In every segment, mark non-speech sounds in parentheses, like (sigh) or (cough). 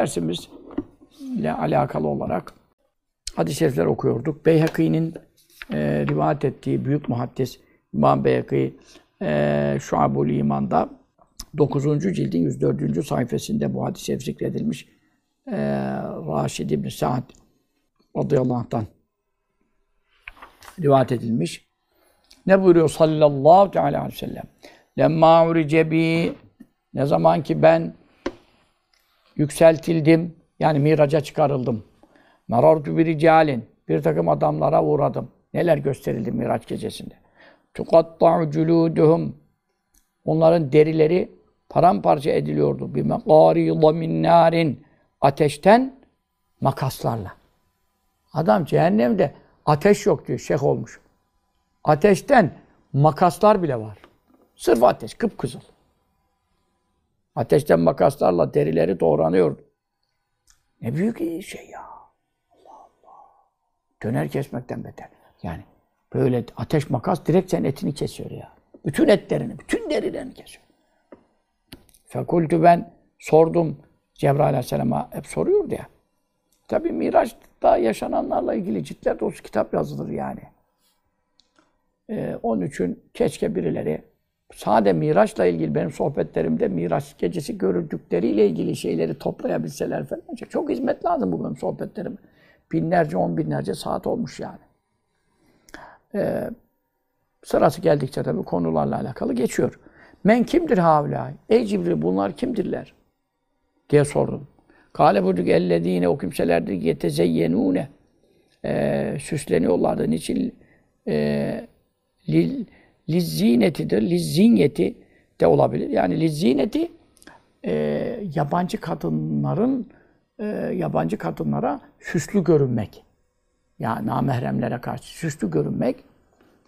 dersimizle alakalı olarak hadis-i şerifler okuyorduk. Beyhaki'nin e, rivayet ettiği büyük muhaddis İmam Beyhaki e, Şuab-ül İman'da 9. cildin 104. sayfasında bu hadis-i şerif zikredilmiş. E, Raşid İbn Sa'd radıyallahu anh'tan rivayet edilmiş. Ne buyuruyor sallallahu teala aleyhi ve sellem? Lemma urice bi ne zaman ki ben yükseltildim, yani miraca çıkarıldım. Marartu bir ricalin, bir takım adamlara uğradım. Neler gösterildi Miraç gecesinde? Tukatta'u culuduhum. Onların derileri paramparça ediliyordu. Bir meqariyla min. Ateşten makaslarla. Adam cehennemde ateş yok diyor, şeyh olmuş. Ateşten makaslar bile var. Sırf ateş, kıpkızıl. Ateşten makaslarla derileri doğranıyordu. Ne büyük şey ya. Allah Allah. Döner kesmekten beter. Yani böyle ateş makas direkt senin etini kesiyor ya. Bütün etlerini, bütün derilerini kesiyor. Fekultü ben sordum Cebrail Aleyhisselam'a hep soruyordu ya. Tabi Miraç'ta yaşananlarla ilgili ciltler dolusu kitap yazılır yani. Ee, onun için keşke birileri sade Miraç'la ilgili benim sohbetlerimde Miraç gecesi görüldükleriyle ilgili şeyleri toplayabilseler falan. Çok hizmet lazım bu benim sohbetlerim. Binlerce, on binlerce saat olmuş yani. Ee, sırası geldikçe tabii konularla alakalı geçiyor. Men kimdir havlâ? Ey Cibril bunlar kimdirler? diye sordum. Kale buyurduk ellezîne o kimselerdir yetezeyyenûne. Ee, süsleniyorlardı. Niçin? Ee, lil, lizzinetidir. Lizzinyeti de olabilir. Yani lizzineti e, yabancı kadınların e, yabancı kadınlara süslü görünmek. Ya namahremlere karşı süslü görünmek.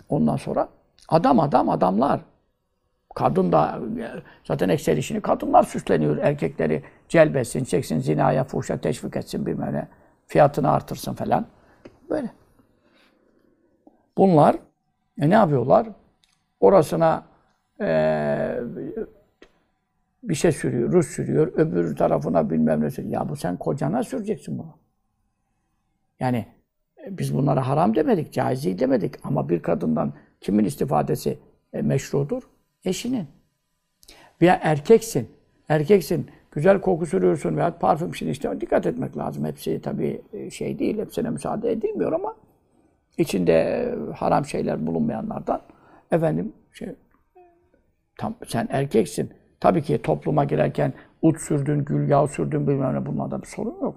Ondan sonra adam adam adamlar. Kadın da zaten ekser işini kadınlar süsleniyor. Erkekleri celbetsin, çeksin, zinaya, fuhşa teşvik etsin bilmem ne. Fiyatını artırsın falan. Böyle. Bunlar e, ne yapıyorlar? Orasına e, bir şey sürüyor, Rus sürüyor, öbür tarafına bilmem ne sürüyor. Ya bu sen kocana süreceksin bunu. Yani e, biz bunlara haram demedik, caiz değil demedik. Ama bir kadından kimin istifadesi e, meşrudur? Eşinin. Veya erkeksin. Erkeksin. Güzel koku sürüyorsun veya parfüm şimdi işte dikkat etmek lazım. Hepsi tabii e, şey değil, hepsine müsaade edilmiyor ama içinde e, haram şeyler bulunmayanlardan efendim şey tam sen erkeksin. Tabii ki topluma girerken ut sürdün, gül yağı sürdün bilmem ne bunlarda bir sorun yok.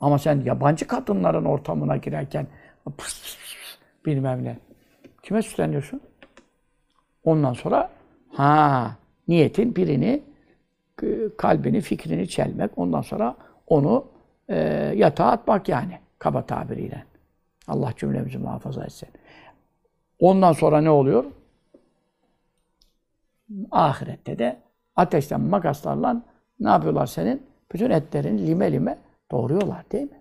Ama sen yabancı kadınların ortamına girerken pıs pıs pıs, bilmem ne. Kime süsleniyorsun? Ondan sonra ha niyetin birini kalbini, fikrini çelmek. Ondan sonra onu e, yatağa atmak yani. Kaba tabiriyle. Allah cümlemizi muhafaza etsin. Ondan sonra ne oluyor? Ahirette de ateşten makaslarla ne yapıyorlar senin? Bütün etlerin lime lime doğruyorlar değil mi?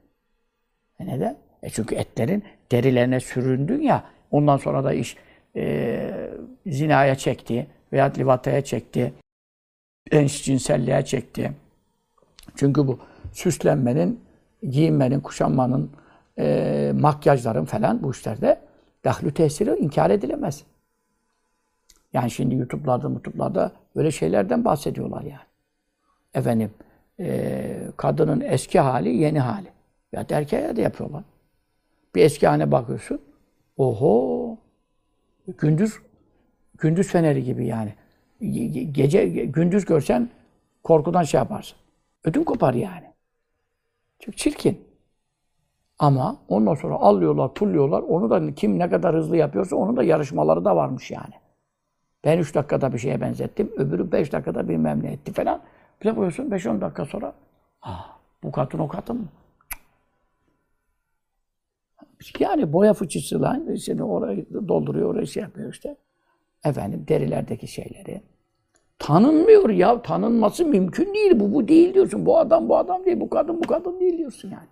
E neden? E çünkü etlerin derilerine süründün ya, ondan sonra da iş e, zinaya çekti veya livataya çekti, cinselliğe çekti. Çünkü bu süslenmenin, giyinmenin, kuşanmanın, e, makyajların falan bu işlerde dahlü tesiri inkar edilemez. Yani şimdi YouTube'larda, YouTube'larda böyle şeylerden bahsediyorlar yani. Efendim, e, kadının eski hali, yeni hali. Ya erkeğe de yapıyorlar. Bir eski hane bakıyorsun, oho, gündüz, gündüz feneri gibi yani. Gece, gündüz görsen korkudan şey yaparsın. Ödüm kopar yani. Çok çirkin. Ama ondan sonra alıyorlar, pulluyorlar. Onu da kim ne kadar hızlı yapıyorsa onun da yarışmaları da varmış yani. Ben üç dakikada bir şeye benzettim. Öbürü beş dakikada bilmem ne etti falan. Bir de beş on dakika sonra ah, bu kadın o kadın mı? Yani boya fıçısıyla işte orayı dolduruyor, orayı şey yapıyor işte. Efendim derilerdeki şeyleri. Tanınmıyor ya. Tanınması mümkün değil. Bu bu değil diyorsun. Bu adam bu adam değil. Bu kadın bu kadın değil diyorsun yani.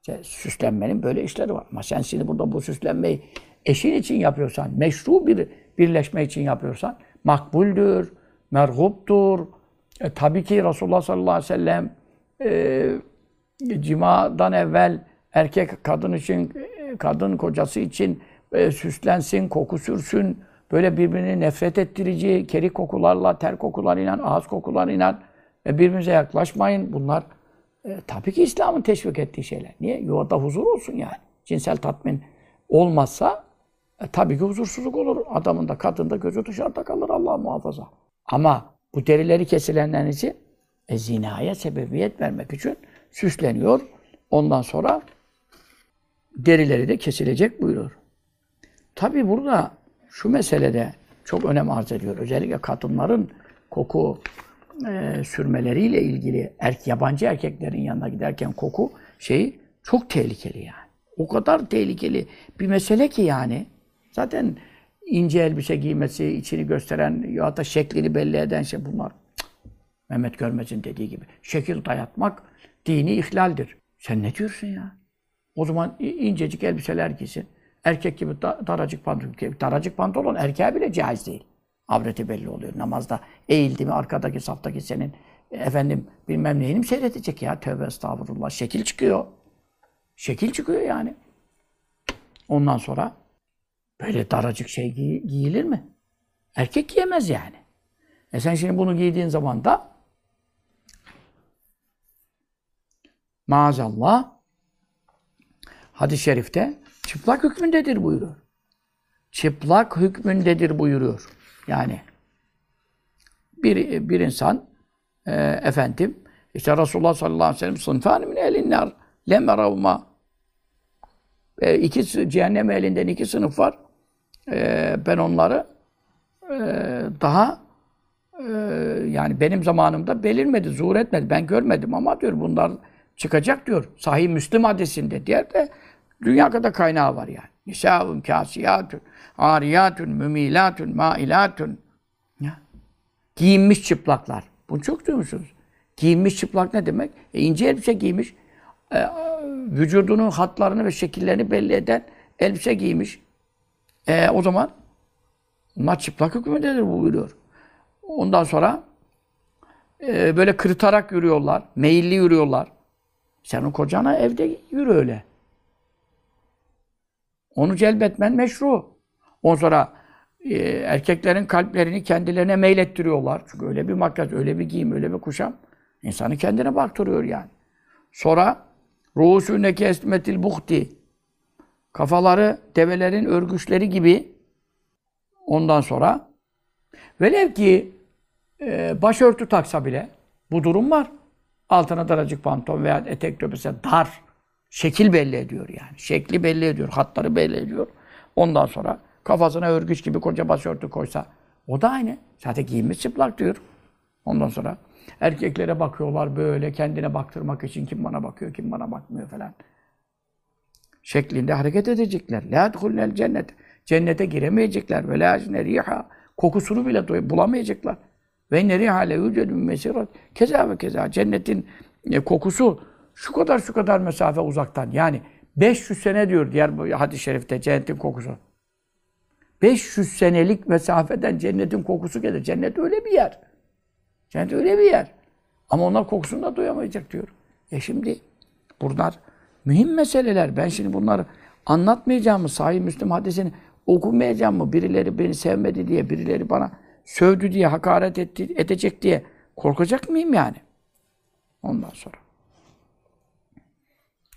İşte süslenmenin böyle işleri var. Ama sen şimdi burada bu süslenmeyi eşin için yapıyorsan, meşru bir birleşme için yapıyorsan makbuldür, merhuptur. E, tabii ki Resulullah sallallahu aleyhi ve sellem e, cimadan evvel erkek kadın için, e, kadın kocası için e, süslensin, koku sürsün, böyle birbirini nefret ettirici keri kokularla, ter kokularıyla, ağız kokularıyla e, birbirinize yaklaşmayın. Bunlar e, tabii ki İslam'ın teşvik ettiği şeyler. Niye? Yuvada huzur olsun yani. Cinsel tatmin olmazsa e, tabii ki huzursuzluk olur. Adamın da kadın da gözü dışarıda kalır Allah muhafaza. Ama bu derileri kesilenlerin için e, zinaya sebebiyet vermek için süsleniyor. Ondan sonra derileri de kesilecek buyuruyor. Tabii burada şu meselede çok önem arz ediyor. Özellikle kadınların koku e, sürmeleriyle ilgili erk, yabancı erkeklerin yanına giderken koku şeyi çok tehlikeli yani. O kadar tehlikeli bir mesele ki yani. Zaten ince elbise giymesi, içini gösteren ya da şeklini belli eden şey bunlar. Mehmet Görmez'in dediği gibi. Şekil dayatmak dini ihlaldir. Sen ne diyorsun ya? O zaman incecik elbiseler giysin. Erkek gibi da- daracık pantolon. Daracık pantolon erkeğe bile caiz değil. Avreti belli oluyor. Namazda eğildi mi arkadaki saftaki senin efendim bilmem neyini mi seyredecek ya? Tövbe estağfurullah. Şekil çıkıyor. Şekil çıkıyor yani. Ondan sonra böyle daracık şey giy- giyilir mi? Erkek giyemez yani. E sen şimdi bunu giydiğin zaman da maazallah hadis-i şerifte çıplak hükmündedir buyuruyor. Çıplak hükmündedir buyuruyor. Yani bir, bir insan e, efendim işte Resulullah sallallahu aleyhi ve sellem sınıfani min elinler lem eravma e, iki cehennem elinden iki sınıf var. E, ben onları e, daha e, yani benim zamanımda belirmedi, zuhur etmedi. Ben görmedim ama diyor bunlar çıkacak diyor. Sahih Müslim hadisinde. Diğer de dünya kadar kaynağı var yani. Nisâvun kâsiyâtun, âriyâtun, mümilatun, mailatun. Ya. Giyinmiş çıplaklar. Bunu çok duymuşsunuz. Giyinmiş çıplak ne demek? E, ince elbise giymiş. E, vücudunun hatlarını ve şekillerini belli eden elbise giymiş. E, o zaman bunlar çıplak hükmündedir bu buyuruyor. Ondan sonra e, böyle kırıtarak yürüyorlar. Meyilli yürüyorlar. Sen o kocana evde yürü öyle. Onu celbetmen meşru. Ondan sonra e, erkeklerin kalplerini kendilerine meylettiriyorlar. Çünkü öyle bir makyaj, öyle bir giyim, öyle bir kuşam insanı kendine baktırıyor yani. Sonra ruhusündeki esmetil buhti kafaları develerin örgüçleri gibi ondan sonra velev ki e, başörtü taksa bile bu durum var. Altına daracık pantolon veya etek göbese dar şekil belli ediyor yani. Şekli belli ediyor, hatları belli ediyor. Ondan sonra kafasına örgüç gibi koca başörtü koysa o da aynı. Zaten giyinmiş çıplak diyor. Ondan sonra erkeklere bakıyorlar böyle kendine baktırmak için kim bana bakıyor, kim bana bakmıyor falan. Şeklinde hareket edecekler. La yedhulnel cennet. Cennete giremeyecekler. Ve la yecne riha. Kokusunu bile bulamayacaklar. Ve ne riha le yücedü mesirat. Keza ve keza. Cennetin e, kokusu şu kadar şu kadar mesafe uzaktan. Yani 500 sene diyor diğer hadis-i şerifte cennetin kokusu. 500 senelik mesafeden cennetin kokusu gelir. Cennet öyle bir yer. Cennet öyle bir yer. Ama onlar kokusunu da duyamayacak diyor. E şimdi bunlar mühim meseleler. Ben şimdi bunları anlatmayacağım mı? Sahih Müslim hadisini okumayacağım mı? Birileri beni sevmedi diye, birileri bana sövdü diye, hakaret etti, edecek diye korkacak mıyım yani? Ondan sonra.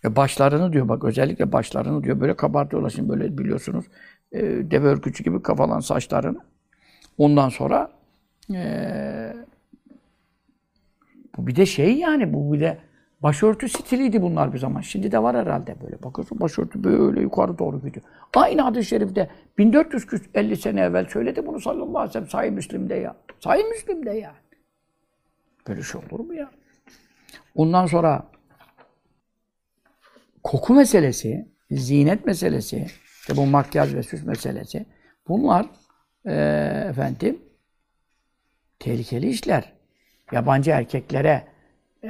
E başlarını diyor bak özellikle başlarını diyor böyle kabartıyorlar şimdi böyle biliyorsunuz. E, deve örgücü gibi kafalan saçlarını. Ondan sonra e, bu bir de şey yani bu bir de başörtü stiliydi bunlar bir zaman. Şimdi de var herhalde böyle. Bakıyorsun başörtü böyle yukarı doğru gidiyor. Aynı hadis-i şerifte 1450 sene evvel söyledi bunu sallallahu aleyhi ve sellem Sahih Müslim'de ya. Sahih Müslim'de ya. Böyle şey olur mu ya? Ondan sonra koku meselesi, zinet meselesi, işte bu makyaj ve süs meselesi bunlar eee, efendim tehlikeli işler. Yabancı erkeklere eee,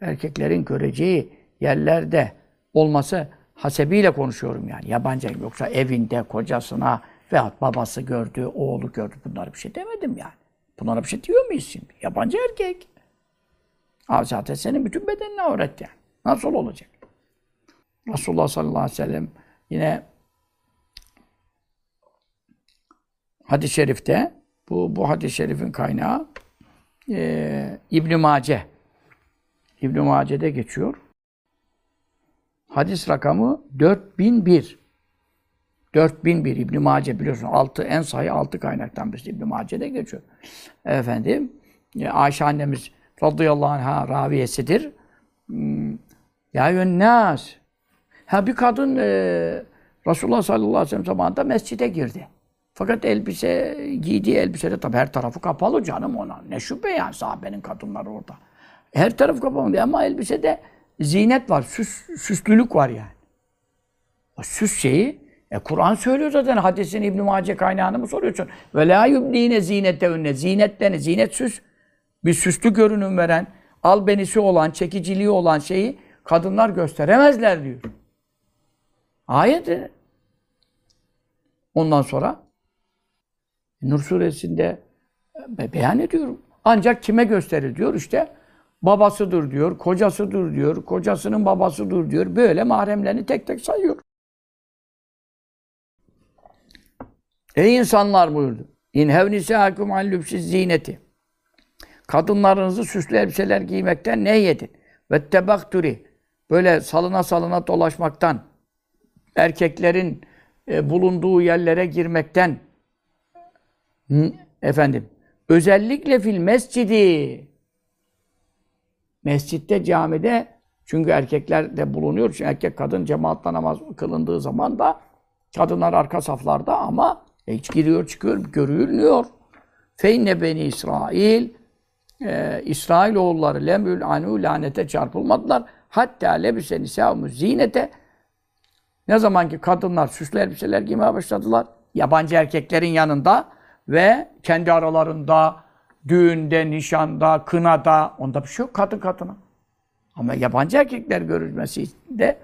erkeklerin göreceği yerlerde olması hasebiyle konuşuyorum yani. Yabancı yoksa evinde kocasına veyahut babası gördü, oğlu gördü. Bunlara bir şey demedim yani. Bunlara bir şey diyor muyuz şimdi? Yabancı erkek. Ha, zaten senin bütün bedenine avret yani. Nasıl olacak? Resulullah sallallahu aleyhi ve sellem yine hadis-i şerifte bu, bu hadis-i şerifin kaynağı e, İbn-i Mace. İbn-i Mace'de geçiyor. Hadis rakamı 4001. 4001 İbn Mace biliyorsun altı en sayı altı kaynaktan birisi İbn Mace'de geçiyor. Efendim e, Ayşe annemiz radıyallahu anh'a raviyesidir. Hmm, Ya yönnas. Ha bir kadın e, Resulullah sallallahu aleyhi ve sellem zamanında mescide girdi. Fakat elbise, giydiği elbisede tabi her tarafı kapalı canım ona. Ne şüphe yani sahabenin kadınları orada. Her tarafı kapalı ama elbisede zinet var, süs, süslülük var yani. O süs şeyi e Kur'an söylüyor zaten hadisin İbn Mace kaynağını mı soruyorsun? Ve la yubdine zinetehunne zinetlerini zinet süs bir süslü görünüm veren, albenisi olan, çekiciliği olan şeyi kadınlar gösteremezler diyor. Ayet. Ondan sonra Nur suresinde be beyan ediyorum. Ancak kime gösterir diyor işte babasıdır diyor, kocasıdır diyor, kocasının babasıdır diyor. Böyle mahremlerini tek tek sayıyor. Ey insanlar buyurdu. İn hevnisâküm an lübsiz zineti. Kadınlarınızı süslü elbiseler giymekten ne yedin? Ve tebakturi. Böyle salına salına dolaşmaktan, erkeklerin e, bulunduğu yerlere girmekten, efendim, özellikle fil mescidi. Mescitte, camide, çünkü erkekler de bulunuyor. Çünkü erkek kadın cemaatle namaz kılındığı zaman da kadınlar arka saflarda ama hiç giriyor çıkıyor, görülüyor. Feyne beni İsrail e, İsrail oğulları lemül anu lanete çarpılmadılar. Hatta lebise nisâ'mu zinete ne zaman ki kadınlar süslü elbiseler giymeye başladılar, yabancı erkeklerin yanında ve kendi aralarında, düğünde, nişanda, kınada, onda bir şey yok kadın kadına. Ama yabancı erkekler görülmesinde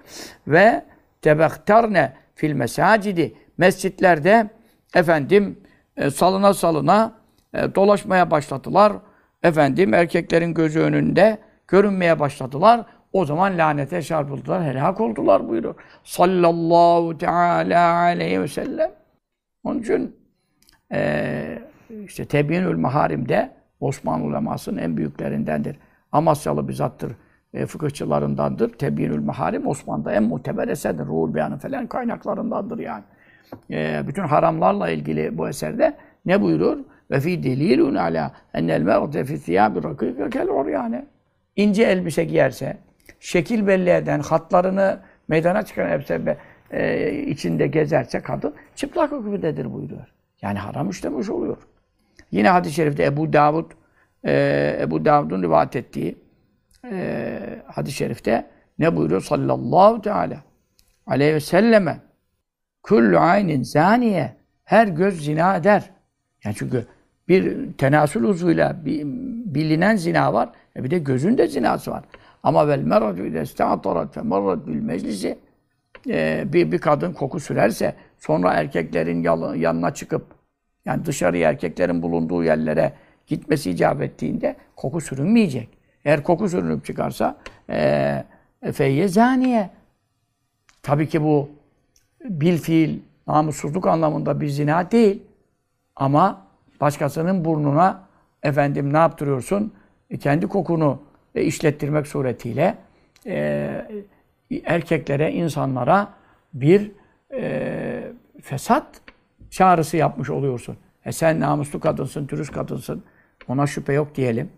ve tebektarne fil mesacidi mescitlerde efendim e, salına salına e, dolaşmaya başladılar. Efendim erkeklerin gözü önünde görünmeye başladılar. O zaman lanete çarpıldılar, helak oldular buyuruyor. Sallallahu teala aleyhi ve sellem. Onun için e, işte Tebyinül Maharim'de Osmanlı ulemasının en büyüklerindendir. Amasyalı bir zattır, e, fıkıhçılarındandır. Tebyinül Maharim Osmanlı'da en muteber eserdir. Ruhul Beyanı falan kaynaklarındandır yani. E, bütün haramlarla ilgili bu eserde ne buyurur? Ve fi delilun ala enel mer'te fi thiyabi rakika kel yani. İnce elbise giyerse, şekil belli eden, hatlarını meydana çıkan elbise e, içinde gezerse kadın çıplak hükmündedir buyuruyor. Yani haram işlemiş oluyor. Yine hadis-i şerifte Ebu Davud e, Ebu Davud'un rivayet ettiği e, hadis-i şerifte ne buyuruyor? Sallallahu teala aleyhi ve selleme kullu aynin zaniye her göz zina eder. Yani çünkü bir tenasül uzvuyla bir, bilinen zina var. E bir de gözün de zinası var. Ama vel meradu ile ista'tarat fe marrat bil meclisi e, bir, bir kadın koku sürerse sonra erkeklerin yanına çıkıp yani dışarıya erkeklerin bulunduğu yerlere gitmesi icap ettiğinde koku sürünmeyecek. Eğer koku sürünüp çıkarsa e, feyye zaniye. Tabii ki bu bil fiil namussuzluk anlamında bir zina değil. Ama başkasının burnuna efendim ne yaptırıyorsun? E, kendi kokunu e, işlettirmek suretiyle e, erkeklere, insanlara bir e, fesat çağrısı yapmış oluyorsun. E sen namuslu kadınsın, dürüst kadınsın. Ona şüphe yok diyelim.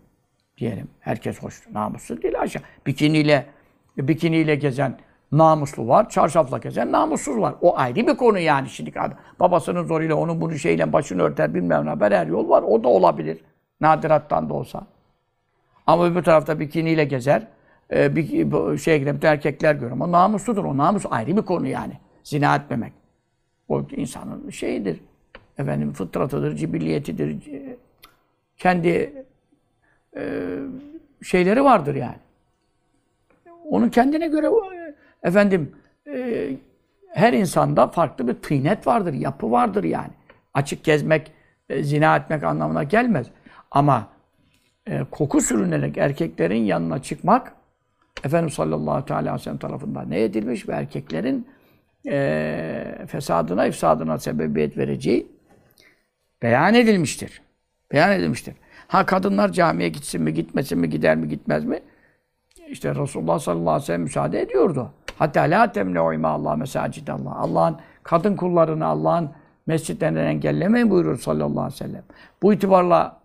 Diyelim. Herkes hoş. Namuslu değil aşağı. Bikiniyle bikiniyle gezen namuslu var, çarşafla gezen namussuz var. O ayrı bir konu yani şimdi. Babasının zoruyla onun bunu şeyle başını örter bilmem ne haber her yol var. O da olabilir. Nadirattan da olsa. Ama öbür tarafta bikiniyle gezer. E, bir bütün erkekler görür. Ama namusludur. O namus ayrı bir konu yani. Zina etmemek. O insanın şeyidir. Efendim fıtratıdır, cibilliyetidir. Kendi e, şeyleri vardır yani. Onun kendine göre efendim e, her insanda farklı bir tıynet vardır, yapı vardır yani. Açık gezmek, e, zina etmek anlamına gelmez. Ama e, koku sürünerek erkeklerin yanına çıkmak Efendimiz sallallahu aleyhi ve sellem tarafından ne edilmiş ve erkeklerin e, fesadına, ifsadına sebebiyet vereceği beyan edilmiştir. Beyan edilmiştir. Ha kadınlar camiye gitsin mi, gitmesin mi, gider mi, gitmez mi? İşte Resulullah sallallahu aleyhi ve sellem müsaade ediyordu. Hatta la temne'u Allah mesacidallah. Allah'ın kadın kullarını Allah'ın mescitlerinden engellemeyin buyurur sallallahu aleyhi ve sellem. Bu itibarla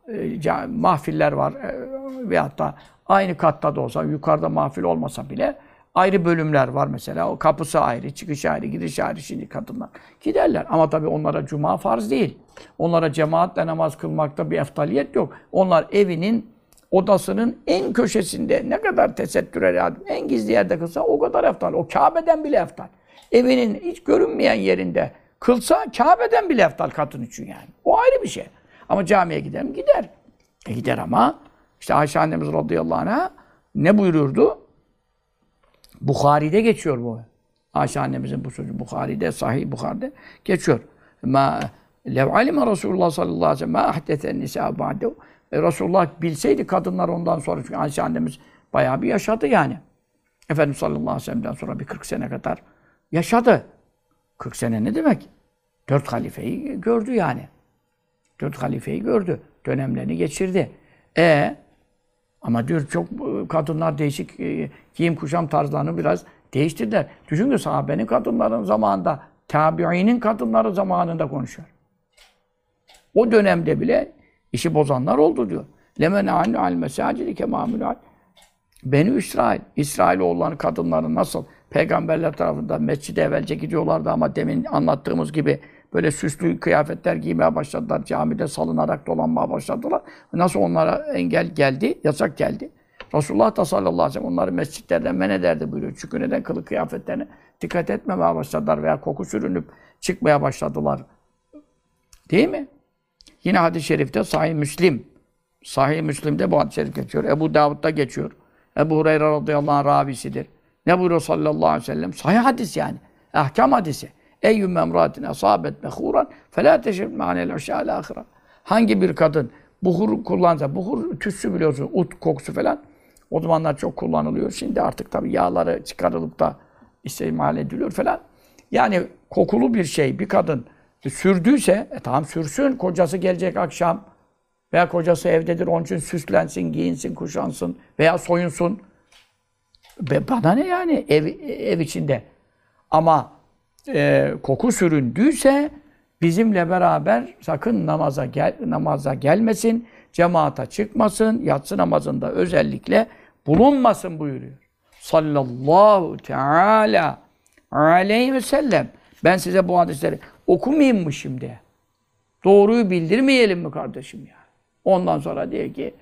e, mahfiller var. E, ve hatta aynı katta da olsa, yukarıda mahfil olmasa bile ayrı bölümler var mesela. O kapısı ayrı, çıkışı ayrı, gidiş ayrı şimdi kadınlar. Giderler. Ama tabii onlara cuma farz değil. Onlara cemaatle namaz kılmakta bir eftaliyet yok. Onlar evinin odasının en köşesinde ne kadar tesettür eder, en gizli yerde kılsa o kadar eftal. O Kabe'den bile eftal. Evinin hiç görünmeyen yerinde kılsa Kabe'den bile eftal kadın için yani. O ayrı bir şey. Ama camiye gider mi? Gider. E gider ama işte Ayşe annemiz radıyallahu anh'a ne buyururdu? Bukhari'de geçiyor bu. Ayşe annemizin bu sözü Bukhari'de, Sahih Bukhari'de geçiyor. Ma lev alime Resulullah sallallahu aleyhi ve sellem ma ahdeten nisa ba'dehu. E, Resulullah bilseydi kadınlar ondan sonra çünkü Ayşe annemiz bayağı bir yaşadı yani. Efendimiz sallallahu aleyhi ve sellem'den sonra bir 40 sene kadar yaşadı. 40 sene ne demek? Dört halifeyi gördü yani. Dört halifeyi gördü. Dönemlerini geçirdi. E ama diyor çok kadınlar değişik e, giyim kuşam tarzlarını biraz değiştirdiler. Düşünün sahabenin kadınların zamanında, tabiinin kadınları zamanında konuşuyor. O dönemde bile işi bozanlar oldu diyor. Lemen annu al mesacidi kemamül al. Beni İsrail, İsrailoğulların kadınları nasıl peygamberler tarafından mescide evvelce gidiyorlardı ama demin anlattığımız gibi böyle süslü kıyafetler giymeye başladılar. Camide salınarak dolanmaya başladılar. Nasıl onlara engel geldi, yasak geldi. Resulullah da sallallahu aleyhi ve sellem onları mescitlerden men ederdi buyuruyor. Çünkü neden kılık kıyafetlerine dikkat etmemeye başladılar veya koku sürünüp çıkmaya başladılar. Değil mi? Yine hadis-i şerifte Sahih Müslim. Sahih Müslim'de bu hadis-i şerif geçiyor. Ebu Davud'da geçiyor. Ebu Hureyre radıyallahu anh ravisidir. Ne buyuruyor sallallahu aleyhi ve sellem? Sahih hadis yani. Ahkam hadisi. Eyyüm emratin asabet mehuran felâ teşrib ma'nel aşâ'l ahira. Hangi bir kadın buhur kullansa, buhur tütsü biliyorsun, ut kokusu falan. O zamanlar çok kullanılıyor. Şimdi artık tabii yağları çıkarılıp da istimal ediliyor falan. Yani kokulu bir şey bir kadın sürdüyse, e tamam sürsün, kocası gelecek akşam veya kocası evdedir, onun için süslensin, giyinsin, kuşansın veya soyunsun. Be, bana ne yani ev, ev içinde. Ama e, koku süründüyse bizimle beraber sakın namaza gel, namaza gelmesin, cemaata çıkmasın, yatsı namazında özellikle bulunmasın buyuruyor. Sallallahu teala aleyhi ve sellem. Ben size bu hadisleri okumayayım mı şimdi? Doğruyu bildirmeyelim mi kardeşim ya? Ondan sonra diyor ki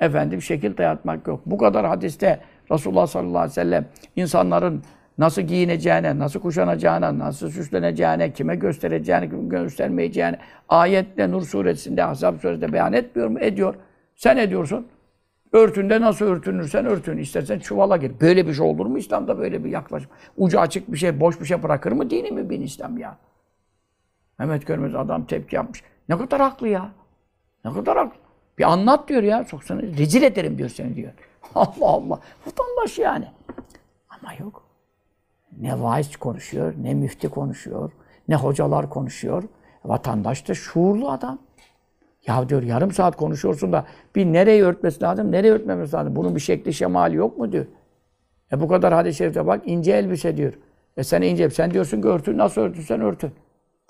efendim şekil dayatmak yok. Bu kadar hadiste Resulullah sallallahu aleyhi ve sellem insanların nasıl giyineceğine, nasıl kuşanacağına, nasıl süsleneceğine, kime göstereceğine, kime göstermeyeceğine ayetle Nur suresinde, Ahzab suresinde beyan etmiyor mu? Ediyor. Sen ediyorsun. Örtünde nasıl örtünürsen örtün. İstersen çuvala gir. Böyle bir şey olur mu İslam'da böyle bir yaklaşım? Ucu açık bir şey, boş bir şey bırakır mı dini mi bin İslam ya? Mehmet Görmez adam tepki yapmış. Ne kadar haklı ya. Ne kadar haklı. Bir anlat diyor ya. Çok sana rezil ederim diyor seni diyor. (laughs) Allah Allah. Vatandaş yani. Ama yok. Ne vaiz konuşuyor, ne müfti konuşuyor, ne hocalar konuşuyor. Vatandaş da şuurlu adam. Ya diyor yarım saat konuşuyorsun da bir nereyi örtmesi lazım, nereye örtmemesi lazım. Bunun bir şekli şemali yok mu diyor. E bu kadar hadis-i şerifte bak ince elbise diyor. E sen ince, sen diyorsun ki örtün, nasıl örtürsen örtün.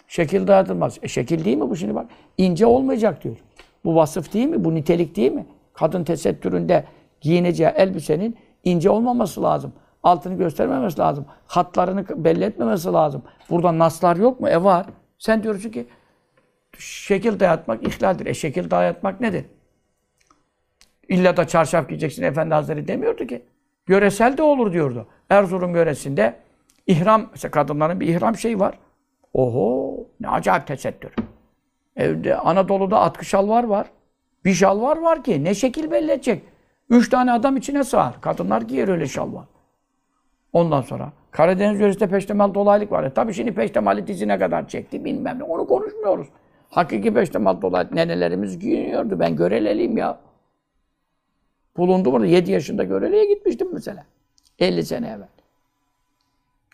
Şekil dağıtılmaz. E şekil değil mi bu şimdi bak? İnce olmayacak diyor. Bu vasıf değil mi? Bu nitelik değil mi? Kadın tesettüründe giyineceği elbisenin ince olmaması lazım. Altını göstermemesi lazım. Hatlarını belli etmemesi lazım. Burada naslar yok mu? E var. Sen diyorsun ki şekil dayatmak ihlaldir. E şekil dayatmak nedir? İlla da çarşaf giyeceksin Efendi Hazretleri demiyordu ki. Göresel de olur diyordu. Erzurum yöresinde ihram, mesela kadınların bir ihram şeyi var. Oho ne acayip tesettür. Evde Anadolu'da atkı şalvar var. Bir şalvar var ki ne şekil belli edecek. Üç tane adam içine sığar. Kadınlar giyer öyle şalvar. Ondan sonra Karadeniz yöresinde peştemal dolaylık var. E, tabii şimdi peştemali dizine kadar çekti bilmem ne. Onu konuşmuyoruz. Hakiki peştemal dolaylık nenelerimiz giyiniyordu. Ben göreleliyim ya. Bulundu burada. 7 yaşında göreliğe gitmiştim mesela. 50 sene evvel.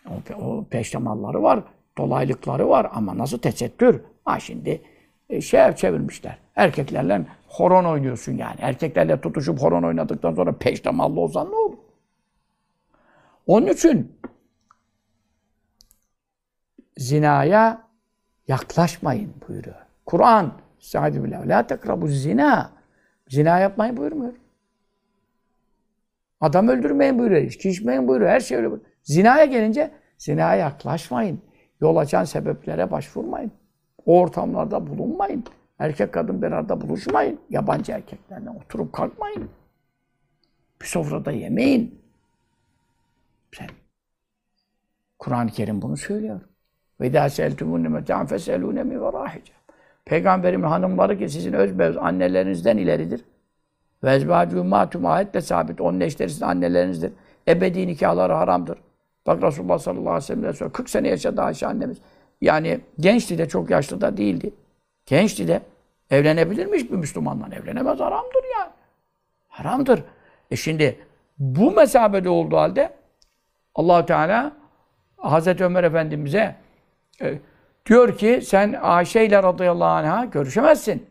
O, o peştemalları var, dolaylıkları var ama nasıl tesettür? Ha şimdi e, şey çevirmişler. Erkeklerle horon oynuyorsun yani. Erkeklerle tutuşup horon oynadıktan sonra peştemallı olsan ne olur? Onun için zinaya yaklaşmayın buyuruyor. Kur'an Estaizu billah. La tekrabu zina. Zina yapmayın buyurmuyor. Adam öldürmeyin buyuruyor. İçki içmeyin buyuruyor. Her şey öyle buyuruyor. Zinaya gelince zinaya yaklaşmayın. Yol açan sebeplere başvurmayın. O ortamlarda bulunmayın. Erkek kadın bir arada buluşmayın. Yabancı erkeklerle oturup kalkmayın. Bir sofrada yemeyin. Sen. Kur'an-ı Kerim bunu söylüyor. Ve idâ seltümûne meta'an feselûne mi verâhice. Peygamberimin hanımları ki sizin öz annelerinizden ileridir. Ve ezbâcû mâtum ayetle sabit. Onun eşleri sizin annelerinizdir. Ebedi nikahları haramdır. Bak Resulullah sallallahu aleyhi ve sellem sonra 40 sene yaşadı Ayşe annemiz. Yani gençti de çok yaşlı da değildi. Gençti de evlenebilirmiş bir Müslümanla. Evlenemez haramdır yani. Haramdır. E şimdi bu mesabede olduğu halde allah Teala Hazreti Ömer Efendimiz'e e, Diyor ki sen Ayşe ile radıyallahu anh'a görüşemezsin.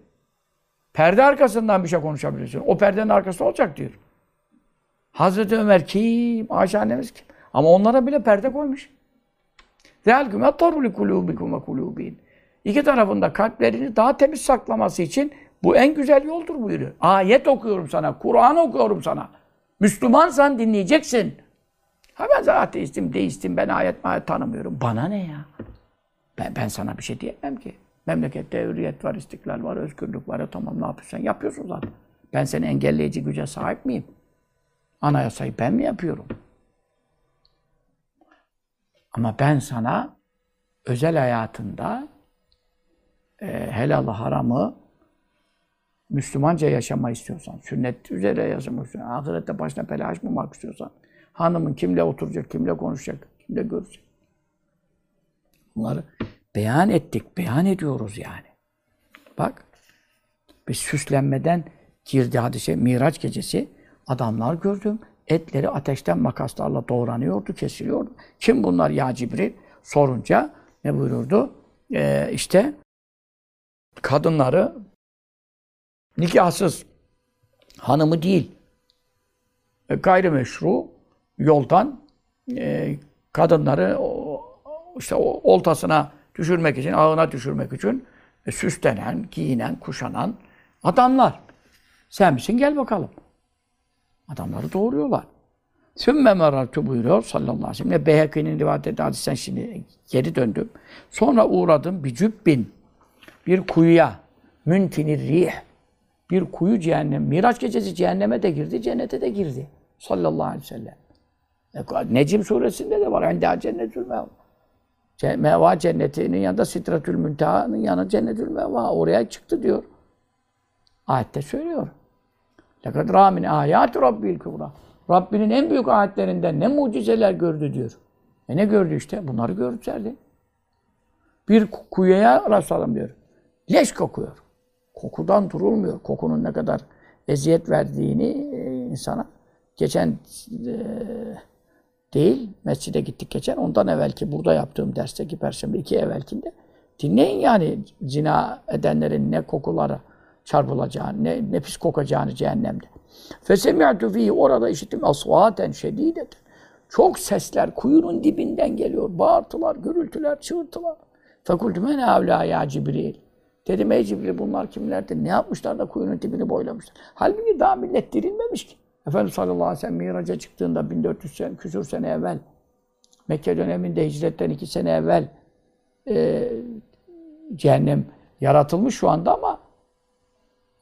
Perde arkasından bir şey konuşabilirsin. O perdenin arkası olacak diyor. Hazreti Ömer kim? Ayşe annemiz kim? Ama onlara bile perde koymuş. Zâlküm ettarru li kulûbikum ve kulûbîn. İki tarafında kalplerini daha temiz saklaması için bu en güzel yoldur buyuruyor. Ayet okuyorum sana, Kur'an okuyorum sana. Müslümansan dinleyeceksin. Ha ben zaten ateistim, deistim, ben ayet mayet tanımıyorum. Bana ne ya? Ben, ben sana bir şey diyemem ki. Memlekette hürriyet var, istiklal var, özgürlük var. Ya, tamam ne yapıyorsun? Yapıyorsun zaten. Ben seni engelleyici güce sahip miyim? Anayasayı ben mi yapıyorum? Ama ben sana özel hayatında e, helalı haramı Müslümanca yaşama istiyorsan, sünnet üzere yaşamak istiyorsan, ahirette başına bela açmamak istiyorsan, hanımın kimle oturacak, kimle konuşacak, kimle görecek. Bunları beyan ettik, beyan ediyoruz yani. Bak, bir süslenmeden girdi hadise, Miraç gecesi. Adamlar gördüm. Etleri ateşten makaslarla doğranıyordu, kesiliyordu. Kim bunlar ya Cibril? Sorunca ne buyururdu? Ee, işte kadınları nikahsız hanımı değil gayrimeşru yoldan e, kadınları o, işte o oltasına düşürmek için, ağına düşürmek için e, süslenen, giyinen, kuşanan adamlar. Sen misin? Gel bakalım. Adamları doğuruyorlar. Sümme merartu buyuruyor sallallahu aleyhi ve sellem. Beyhaki'nin rivayet ettiği hadisten şimdi geri döndüm. Sonra uğradım bir cübbin, bir kuyuya, müntinir rih, bir kuyu cehennem. Miraç gecesi cehenneme de girdi, cennete de girdi. Sallallahu aleyhi ve sellem. E, Necim suresinde de var. Enda cennetül meva. Meva cennetinin yanında Sitratül Münteha'nın yanı cennetül meva. Oraya çıktı diyor. Ayette söylüyor. لَقَدْ رَا مِنْ آيَاتِ رَبِّ الْكُبْرَى Rabbinin en büyük ayetlerinden ne mucizeler gördü diyor. E ne gördü işte? Bunları gördülerdi. Bir kuyuya rastladım diyor. Leş kokuyor. Kokudan durulmuyor. Kokunun ne kadar eziyet verdiğini e, insana. Geçen e, değil, mescide gittik geçen. Ondan evvelki, burada yaptığım dersteki perşembe iki evvelkinde. Dinleyin yani zina edenlerin ne kokuları çarpılacağını, ne, ne pis kokacağını cehennemde. Fesemi'tu fihi orada işittim asvaten şedideten. Çok sesler kuyunun dibinden geliyor. Bağırtılar, gürültüler, çığırtılar. Fekultü men evlâ ya Cibril. Dedim ey Cibril bunlar kimlerdir? Ne yapmışlar da kuyunun dibini boylamışlar. Halbuki daha millet dirilmemiş ki. Efendimiz sallallahu aleyhi ve sellem Miraç'a çıktığında 1400 sene, küsur sene evvel Mekke döneminde hicretten iki sene evvel e, cehennem yaratılmış şu anda ama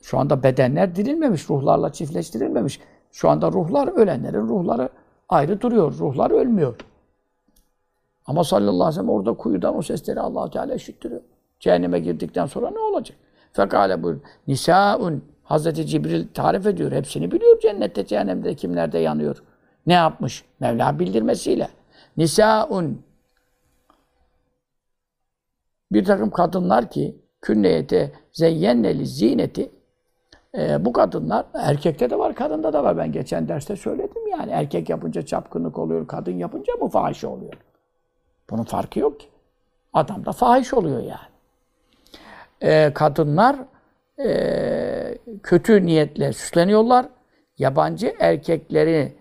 şu anda bedenler dirilmemiş, ruhlarla çiftleştirilmemiş. Şu anda ruhlar, ölenlerin ruhları ayrı duruyor. Ruhlar ölmüyor. Ama sallallahu aleyhi ve sellem orada kuyudan o sesleri allah Teala işittiriyor. Cehenneme girdikten sonra ne olacak? Fekale buyur. Nisaun Hazreti Cibril tarif ediyor. Hepsini biliyor cennette, cehennemde kimlerde yanıyor. Ne yapmış? Mevla bildirmesiyle. Nisaun bir takım kadınlar ki künneyete zeyyenneli zineti e, bu kadınlar, erkekte de var, kadında da var. Ben geçen derste söyledim yani. Erkek yapınca çapkınlık oluyor, kadın yapınca bu fahişe oluyor. Bunun farkı yok ki. Adam da fahiş oluyor yani. E, kadınlar e, kötü niyetle süsleniyorlar. Yabancı erkekleri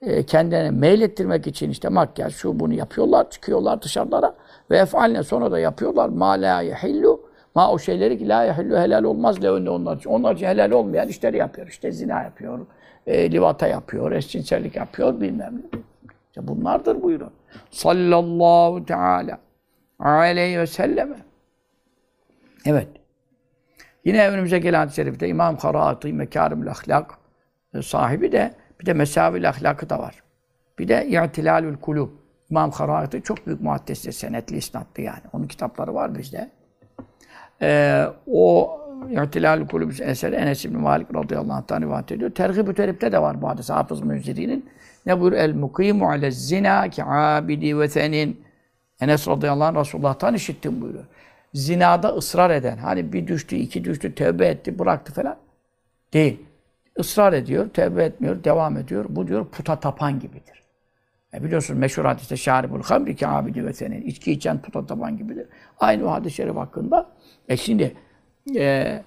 e, kendilerine meylettirmek için işte makyaj, şu bunu yapıyorlar, çıkıyorlar dışarılara ve efaline sonra da yapıyorlar. Ma la yehillu ma o şeyleri ki la yehillu helal olmaz le önüne onlar için. Onlar için helal olmayan işleri yapıyor. İşte zina yapıyor, e, livata yapıyor, eşcinsellik yapıyor bilmem ne. İşte bunlardır buyurun. Sallallahu teala aleyhi ve selleme. Evet. Yine önümüze gelen hadis-i şerifte İmam Karaati Mekârimül Ahlak e, sahibi de bir de Mesavil Ahlakı da var. Bir de İ'tilalül Kulub. İmam Karaati çok büyük muhaddistir, senetli isnatlı yani. Onun kitapları var bizde. Ee, o İ'tilalül Kulub eseri Enes İbni Malik radıyallahu anh'tan rivayet ediyor. Tergib-ü Terip'te de var bu hadis. Hafız Münziri'nin. Ne buyur? El mukimu ale zina ki abidi ve senin. Enes radıyallahu anh Resulullah'tan işittim buyuruyor. Zinada ısrar eden, hani bir düştü, iki düştü, tövbe etti, bıraktı falan. Değil. Israr ediyor, tövbe etmiyor, devam ediyor. Bu diyor puta tapan gibidir. E biliyorsunuz meşhur hadiste şaribul hamri ki abidi ve senin. İçki içen puta tapan gibidir. Aynı o hadis-i şerif hakkında. E şimdi e, e,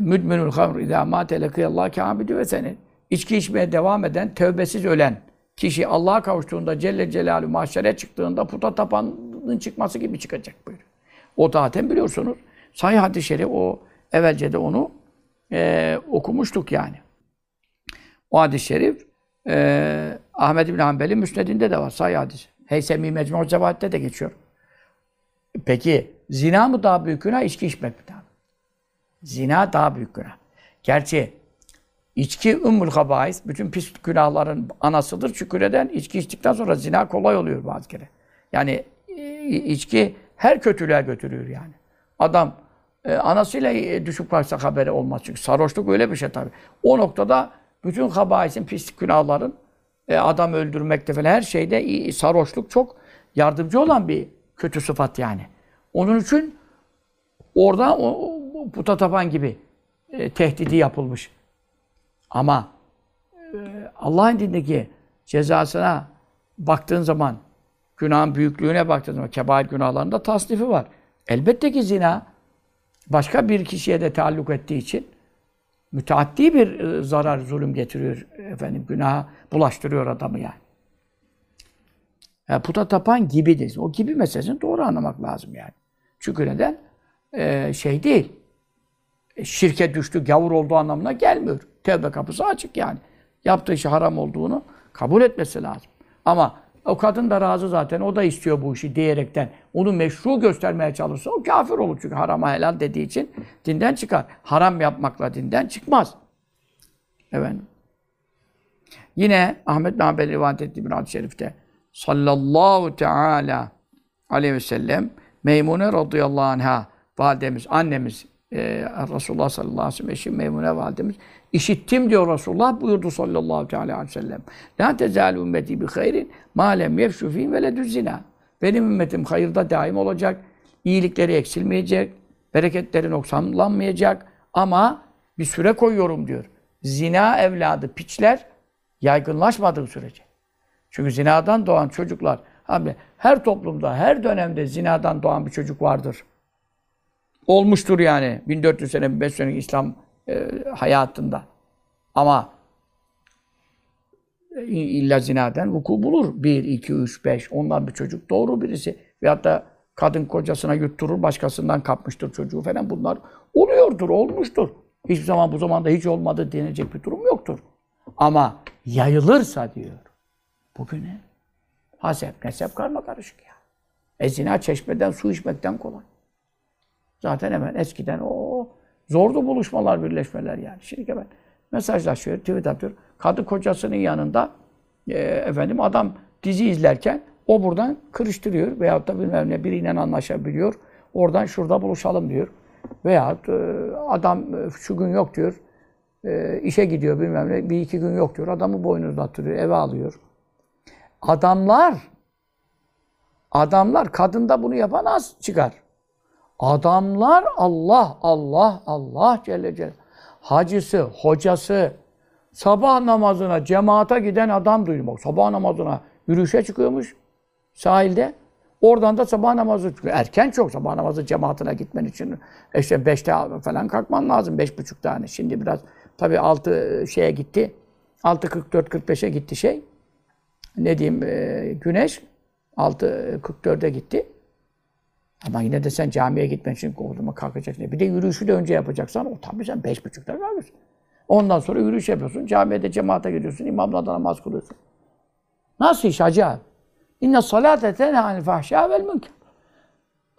müdminul hamr idâ mâte lekıyallâh ki abidi ve senin. İçki içmeye devam eden, tövbesiz ölen kişi Allah'a kavuştuğunda Celle Celaluhu mahşere çıktığında puta tapanın çıkması gibi çıkacak böyle. O zaten biliyorsunuz. Sahih hadis-i şerif o evvelce de onu e, okumuştuk yani. O hadis-i şerif e, Ahmed bin Hanbel'in müsnedinde de var. Sahih hadis. Heysemi Mecmu' Zevaat'te de geçiyor. Peki zina mı daha büyük günah, içki içmek mi daha? Zina daha büyük günah. Gerçi içki ümmül habais, bütün pis günahların anasıdır. Şükür içki içtikten sonra zina kolay oluyor bazı kere. Yani e, içki her kötülüğe götürüyor yani. Adam e, anasıyla e, düşüp kalksa haberi olmaz. Çünkü sarhoşluk öyle bir şey tabii. O noktada bütün habaisin, pis günahların e, adam öldürmekte falan her şeyde sarhoşluk çok yardımcı olan bir kötü sıfat yani. Onun için orada o puta tapan gibi e, tehdidi yapılmış. Ama e, Allah'ın dindeki cezasına baktığın zaman günahın büyüklüğüne baktığın zaman kebair günahlarında tasnifi var. Elbette ki zina başka bir kişiye de taalluk ettiği için müteaddi bir e, zarar, zulüm getiriyor. Efendim günaha bulaştırıyor adamı yani. yani puta tapan gibidir. O gibi meselesini doğru anlamak lazım yani. Çünkü neden? Ee, şey değil. E, şirke düştü, gavur olduğu anlamına gelmiyor. Tevbe kapısı açık yani. Yaptığı işi haram olduğunu kabul etmesi lazım. Ama o kadın da razı zaten. O da istiyor bu işi diyerekten. Onu meşru göstermeye çalışsa o kafir olur. Çünkü harama helal dediği için dinden çıkar. Haram yapmakla dinden çıkmaz. Efendim. Yine Ahmet bin Hanbel rivayet ettiği bir hadis-i şerifte sallallahu teala aleyhi ve sellem Meymune radıyallahu anha validemiz, annemiz e, Resulullah sallallahu aleyhi ve sellem eşi Meymune validemiz İşittim diyor Resulullah buyurdu sallallahu aleyhi ve sellem. La tezâlu ümmeti bi hayrin ma lem yefşu ve zina. Benim ümmetim hayırda daim olacak. İyilikleri eksilmeyecek. Bereketleri noksanlanmayacak. Ama bir süre koyuyorum diyor. Zina evladı piçler yaygınlaşmadığı sürece. Çünkü zinadan doğan çocuklar abi her toplumda, her dönemde zinadan doğan bir çocuk vardır. Olmuştur yani. 1400 sene, 500 sene İslam e, hayatında. Ama e, illa zinaden vuku bulur. Bir, iki, üç, beş, ondan bir çocuk doğru birisi. Veyahut da kadın kocasına yutturur, başkasından kapmıştır çocuğu falan. Bunlar oluyordur, olmuştur. Hiçbir zaman bu zamanda hiç olmadı denecek bir durum yoktur. Ama yayılırsa diyor, bugüne hasep, nesep karma karışık ya. E zina çeşmeden su içmekten kolay. Zaten hemen eskiden o Zordu buluşmalar, birleşmeler yani. Şimdi hemen mesajlaşıyor, tweet atıyor. Kadın kocasının yanında e, efendim adam dizi izlerken o buradan kırıştırıyor veyahut da bilmem ne biriyle anlaşabiliyor. Oradan şurada buluşalım diyor. Veyahut e, adam e, şu gün yok diyor. E, işe gidiyor bilmem ne. Bir iki gün yok diyor. Adamı boynuzlattırıyor, eve alıyor. Adamlar adamlar kadında bunu yapan az çıkar. Adamlar Allah, Allah, Allah Celle Celle. hacısı, hocası, sabah namazına, cemaate giden adam duydum. Bak, sabah namazına yürüyüşe çıkıyormuş sahilde. Oradan da sabah namazı çıkıyor. Erken çok sabah namazı cemaatine gitmen için e işte beşte falan kalkman lazım. Beş buçuk tane. Şimdi biraz tabii altı şeye gitti. 6.44-45'e gitti şey. Ne diyeyim e, güneş. 6.44'e gitti. Ama yine de sen camiye gitmen için kovduma kalkacaksın. Bir de yürüyüşü de önce yapacaksan o tabii sen beş buçukta kalkıyorsun. Ondan sonra yürüyüş yapıyorsun. Camiye de cemaate gidiyorsun. İmamla da namaz kılıyorsun. Nasıl iş acayip? İnne salate tenha anil fahşâ vel münker.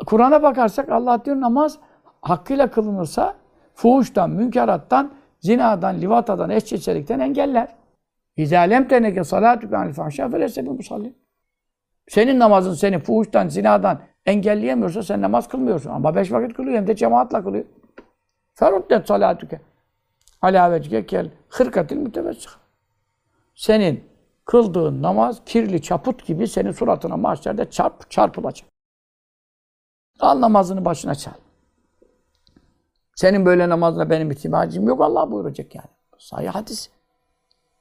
Kur'an'a bakarsak Allah diyor namaz hakkıyla kılınırsa fuhuştan, münkerattan, zinadan, livatadan, eşcinselikten engeller. İzâ lem teneke salâtüke anil fahşâ felese bi musallin. Senin namazın seni fuhuştan, zinadan engelleyemiyorsa sen namaz kılmıyorsun. Ama beş vakit kılıyor hem de cemaatle kılıyor. Feruddet salâtüke. Alâ vecike kel hırkatil mütevessih. Senin kıldığın namaz kirli çaput gibi senin suratına mahşerde çarp, çarpılacak. Al namazını başına çal. Senin böyle namazına benim ihtiyacım yok Allah buyuracak yani. Sahih hadis.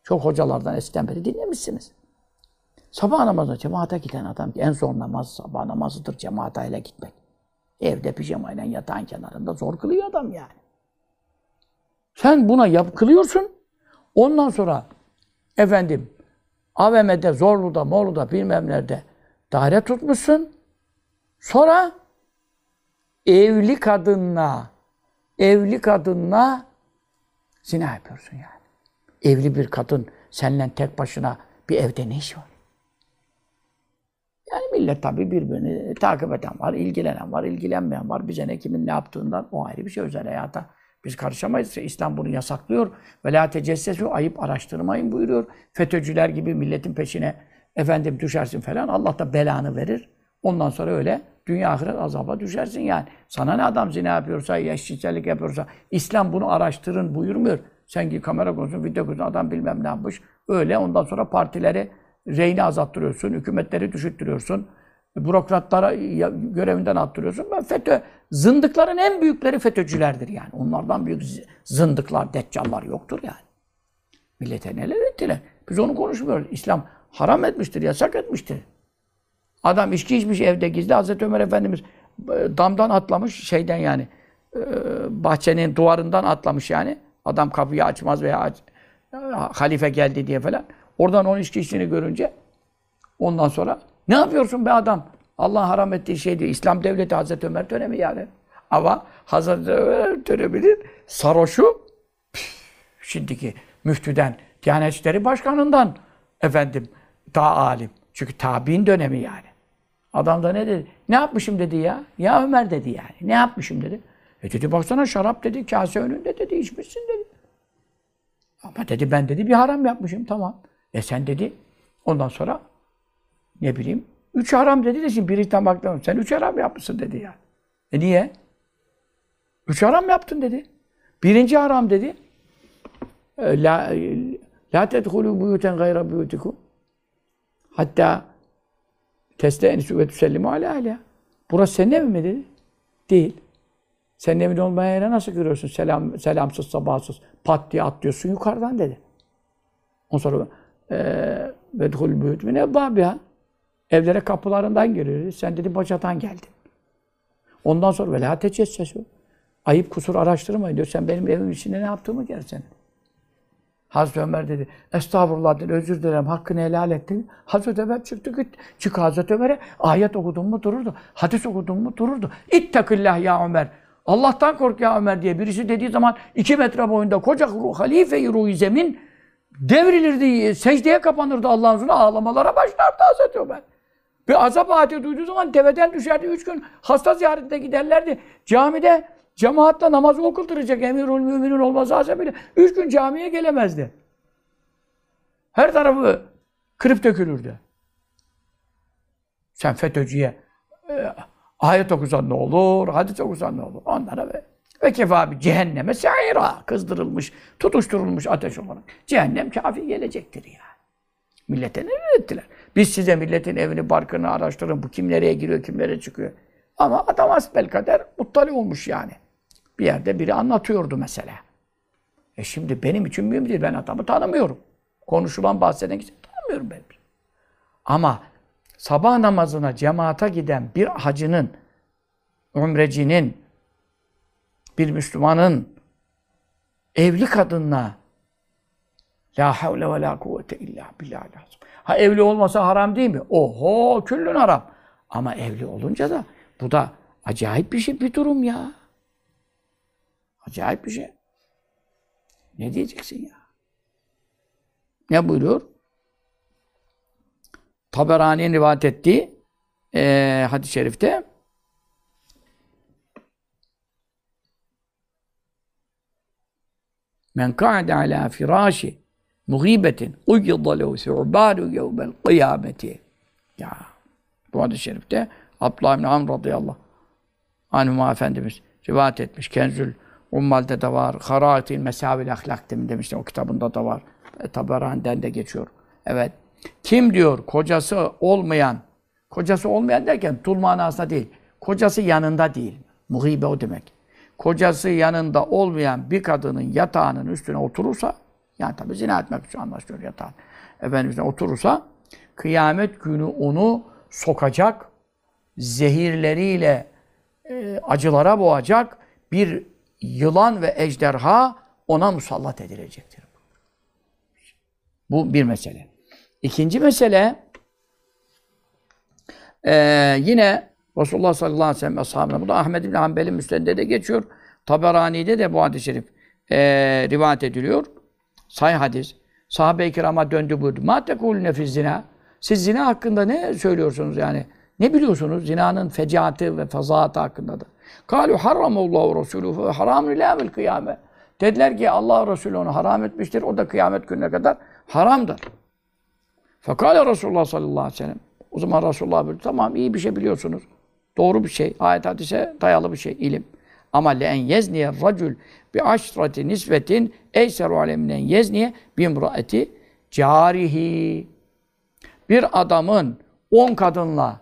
Çok hocalardan eskiden beri dinlemişsiniz. Sabah namazına cemaate giden adam en zor namaz sabah namazıdır cemaatayla gitmek. Evde pijamayla yatağın kenarında zor kılıyor adam yani. Sen buna yap, kılıyorsun. Ondan sonra efendim AVM'de, Zorlu'da, Morlu'da bilmem nerede daire tutmuşsun. Sonra evli kadınla evli kadınla zina yapıyorsun yani. Evli bir kadın seninle tek başına bir evde ne iş var? Yani millet tabii birbirini takip eden var, ilgilenen var, ilgilenmeyen var. Bize ne kimin ne yaptığından o ayrı bir şey özel hayata. Biz karışamayız. İslam bunu yasaklıyor. Ve la tecessesu ayıp araştırmayın buyuruyor. FETÖ'cüler gibi milletin peşine efendim düşersin falan. Allah da belanı verir. Ondan sonra öyle dünya ahiret azaba düşersin yani. Sana ne adam zina yapıyorsa, eşcinsellik yapıyorsa, İslam bunu araştırın buyurmuyor. Sen ki kamera konusun, video konusun, adam bilmem ne yapmış. Öyle ondan sonra partileri reyni azalttırıyorsun, hükümetleri düşürttürüyorsun. Bürokratlara görevinden attırıyorsun. Ben FETÖ, zındıkların en büyükleri FETÖ'cülerdir yani. Onlardan büyük zındıklar, deccallar yoktur yani. Millete neler ettiler. Biz onu konuşmuyoruz. İslam haram etmiştir, yasak etmiştir. Adam içki içmiş evde gizli. Hazreti Ömer Efendimiz damdan atlamış şeyden yani. Bahçenin duvarından atlamış yani. Adam kapıyı açmaz veya aç, halife geldi diye falan. Oradan onun içki içtiğini görünce ondan sonra ne yapıyorsun be adam? Allah haram ettiği şey diyor. İslam devleti Hazreti Ömer dönemi yani. Ama Hazreti Ömer döneminin sarhoşu şimdiki müftüden, Diyanet İşleri Başkanı'ndan efendim daha alim. Çünkü tabi'in dönemi yani. Adam da ne dedi? Ne yapmışım dedi ya. Ya Ömer dedi yani. Ne yapmışım dedi. E dedi baksana şarap dedi kase önünde dedi içmişsin dedi. Ama dedi ben dedi bir haram yapmışım tamam. E sen dedi ondan sonra ne bileyim üç haram dedi de şimdi biri tam baktım. Sen üç haram yapmışsın dedi ya. E niye? Üç haram yaptın dedi. Birinci haram dedi. E, la la tedhulu buyuten gayra buyutikum. Hatta testenisu ve tüsellimu ala aleyha. Burası senin evin mi dedi? Değil. Senin evin olmayan yere nasıl görüyorsun? Selam, selamsız, sabahsız. Pat diye atlıyorsun yukarıdan dedi. Ondan sonra ve dhul büyüt min ebbabiha. Evlere kapılarından giriyor. Sen dedi bacadan geldin. Ondan sonra velâ tecessesu. Ayıp kusur araştırmayın diyor. Sen benim evim içinde ne yaptığımı görsen. Hazreti Ömer dedi, estağfurullah dedi, özür dilerim, hakkını helal ettin. Hazreti Ömer çıktı gitti. Çık Hazreti Ömer'e, ayet okudun mu dururdu, hadis okudun mu dururdu. İttakillah ya Ömer. Allah'tan kork ya Ömer diye birisi dediği zaman iki metre boyunda koca halife-i ruh zemin devrilirdi, secdeye kapanırdı Allah'ın huzuruna, ağlamalara başlardı Hazreti Ömer. Bir azap ayeti duyduğu zaman deveden düşerdi. Üç gün hasta ziyaretine giderlerdi. Camide cemaatle namazı okutturacak emirul müminin olması hasebiyle. Üç gün camiye gelemezdi. Her tarafı kırıp dökülürdü. Sen FETÖ'cüye e, ayet okusan ne olur, hadis okusan ne olur? Onlara ve ve kefabi cehenneme saira kızdırılmış, tutuşturulmuş ateş olarak. Cehennem kafi gelecektir yani. Millete ne ettiler? Biz size milletin evini, barkını araştırın. Bu kim nereye giriyor, kim nereye çıkıyor. Ama adam asbel kader muttali olmuş yani. Bir yerde biri anlatıyordu mesela. E şimdi benim için mühim değil. Ben adamı tanımıyorum. Konuşulan bahseden kişi tanımıyorum ben. Ama sabah namazına cemaata giden bir hacının, umrecinin, bir Müslümanın evli kadınla La havle ve la kuvvete illa billah lazım. Ha evli olmasa haram değil mi? Oho küllün haram. Ama evli olunca da bu da acayip bir şey, bir durum ya. Acayip bir şey. Ne diyeceksin ya? Ne buyuruyor? Taberani'nin rivayet ettiği e, hadis-i şerifte Men ka'de ala firaşi muhibetin uyyidda lehu su'bâru yevmel kıyameti. Ya bu hadis-i şerifte Abdullah bin Amr radıyallahu anhuma Efendimiz rivayet etmiş. Kenzül Ummal'de de var. Haratil Mesavil Ahlak demiştim. O kitabında da var. E, Taberani'den de geçiyor. Evet. Kim diyor kocası olmayan, kocası olmayan derken tul manasında değil. Kocası yanında değil. Muhibe o demek. Kocası yanında olmayan bir kadının yatağının üstüne oturursa, yani tabi zina etmek için anlaşılıyor yatağın. Efendimiz'e oturursa, kıyamet günü onu sokacak, zehirleriyle e, acılara boğacak bir yılan ve ejderha ona musallat edilecektir. Bu bir mesele. İkinci mesele e, yine Resulullah sallallahu aleyhi ve sellem ashabına, bu da Ahmed bin Hanbel'in müsnedinde de geçiyor. Taberani'de de bu hadis-i şerif e, rivayet ediliyor. Sahih hadis. Sahabe-i kirama döndü buyurdu. Ma tekulüne fiz zina. Siz zina hakkında ne söylüyorsunuz yani? Ne biliyorsunuz? Zinanın fecaati ve fazaatı hakkında da. Kalu harramallahu resuluhu haramun ila vel kıyame. Dediler ki Allah Resulü onu haram etmiştir. O da kıyamet gününe kadar haramdır. Fakale Resulullah sallallahu aleyhi ve sellem. O zaman Resulullah buyurdu. Tamam iyi bir şey biliyorsunuz. Doğru bir şey. Ayet hadise dayalı bir şey. ilim. Ama le en yezniye racul bi aşrati nisvetin eyseru aleminen yezniye bimraeti carihi. Bir adamın on kadınla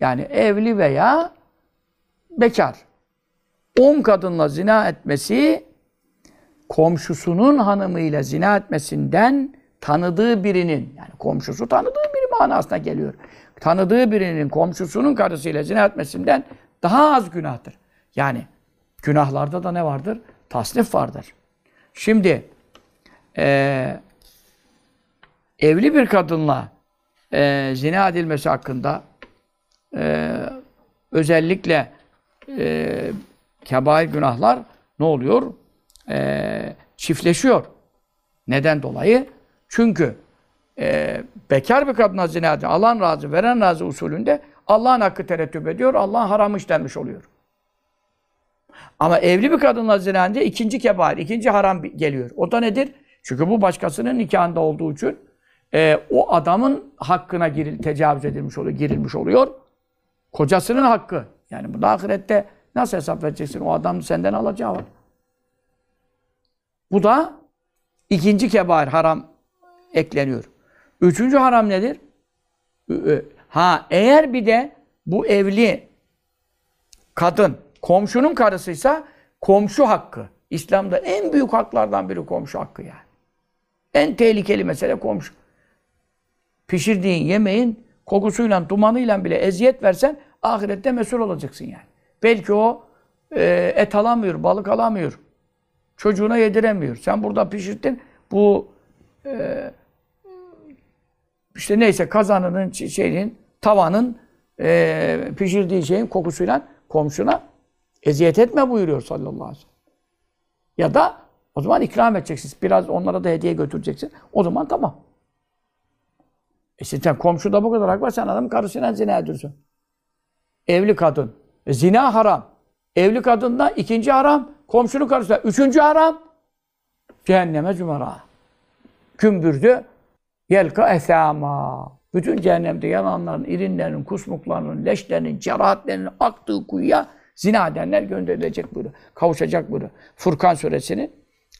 yani evli veya bekar on kadınla zina etmesi komşusunun hanımıyla zina etmesinden tanıdığı birinin yani komşusu tanıdığı manasına geliyor. Tanıdığı birinin komşusunun karısıyla zina etmesinden daha az günahtır. Yani günahlarda da ne vardır? Tasnif vardır. Şimdi e, evli bir kadınla e, zina edilmesi hakkında e, özellikle e, kebair günahlar ne oluyor? E, çiftleşiyor. Neden dolayı? Çünkü e, bekar bir kadına zina ediyor. Allah'ın razı, veren razı usulünde Allah'ın hakkı terettüp ediyor. Allah'ın haramı işlenmiş oluyor. Ama evli bir kadınla zina edince ikinci kebair, ikinci haram geliyor. O da nedir? Çünkü bu başkasının nikahında olduğu için e, o adamın hakkına giril, tecavüz edilmiş oluyor, girilmiş oluyor. Kocasının hakkı. Yani bu da ahirette nasıl hesap vereceksin? O adam senden alacağı var. Bu da ikinci kebair haram ekleniyor. Üçüncü haram nedir? Ha eğer bir de bu evli kadın komşunun karısıysa komşu hakkı. İslam'da en büyük haklardan biri komşu hakkı yani. En tehlikeli mesele komşu. Pişirdiğin yemeğin kokusuyla, dumanıyla bile eziyet versen ahirette mesul olacaksın yani. Belki o e, et alamıyor, balık alamıyor. Çocuğuna yediremiyor. Sen burada pişirdin. Bu e, işte neyse kazanının şeyin tavanın e, pişirdiği şeyin kokusuyla komşuna eziyet etme buyuruyor sallallahu aleyhi ve sellem. Ya da o zaman ikram edeceksin. Biraz onlara da hediye götüreceksin. O zaman tamam. E sen komşuda bu kadar hak var. Sen adam karısıyla zina ediyorsun. Evli kadın. E, zina haram. Evli kadında ikinci haram. Komşunun karısı. Üçüncü haram. Cehenneme cumara. Kümbürdü. Yelka esama. Bütün cehennemde yananların, irinlerin, kusmuklarının, leşlerinin, cerahatlerinin aktığı kuyuya zina edenler gönderilecek buyuruyor. Kavuşacak buyuruyor. Furkan suresinin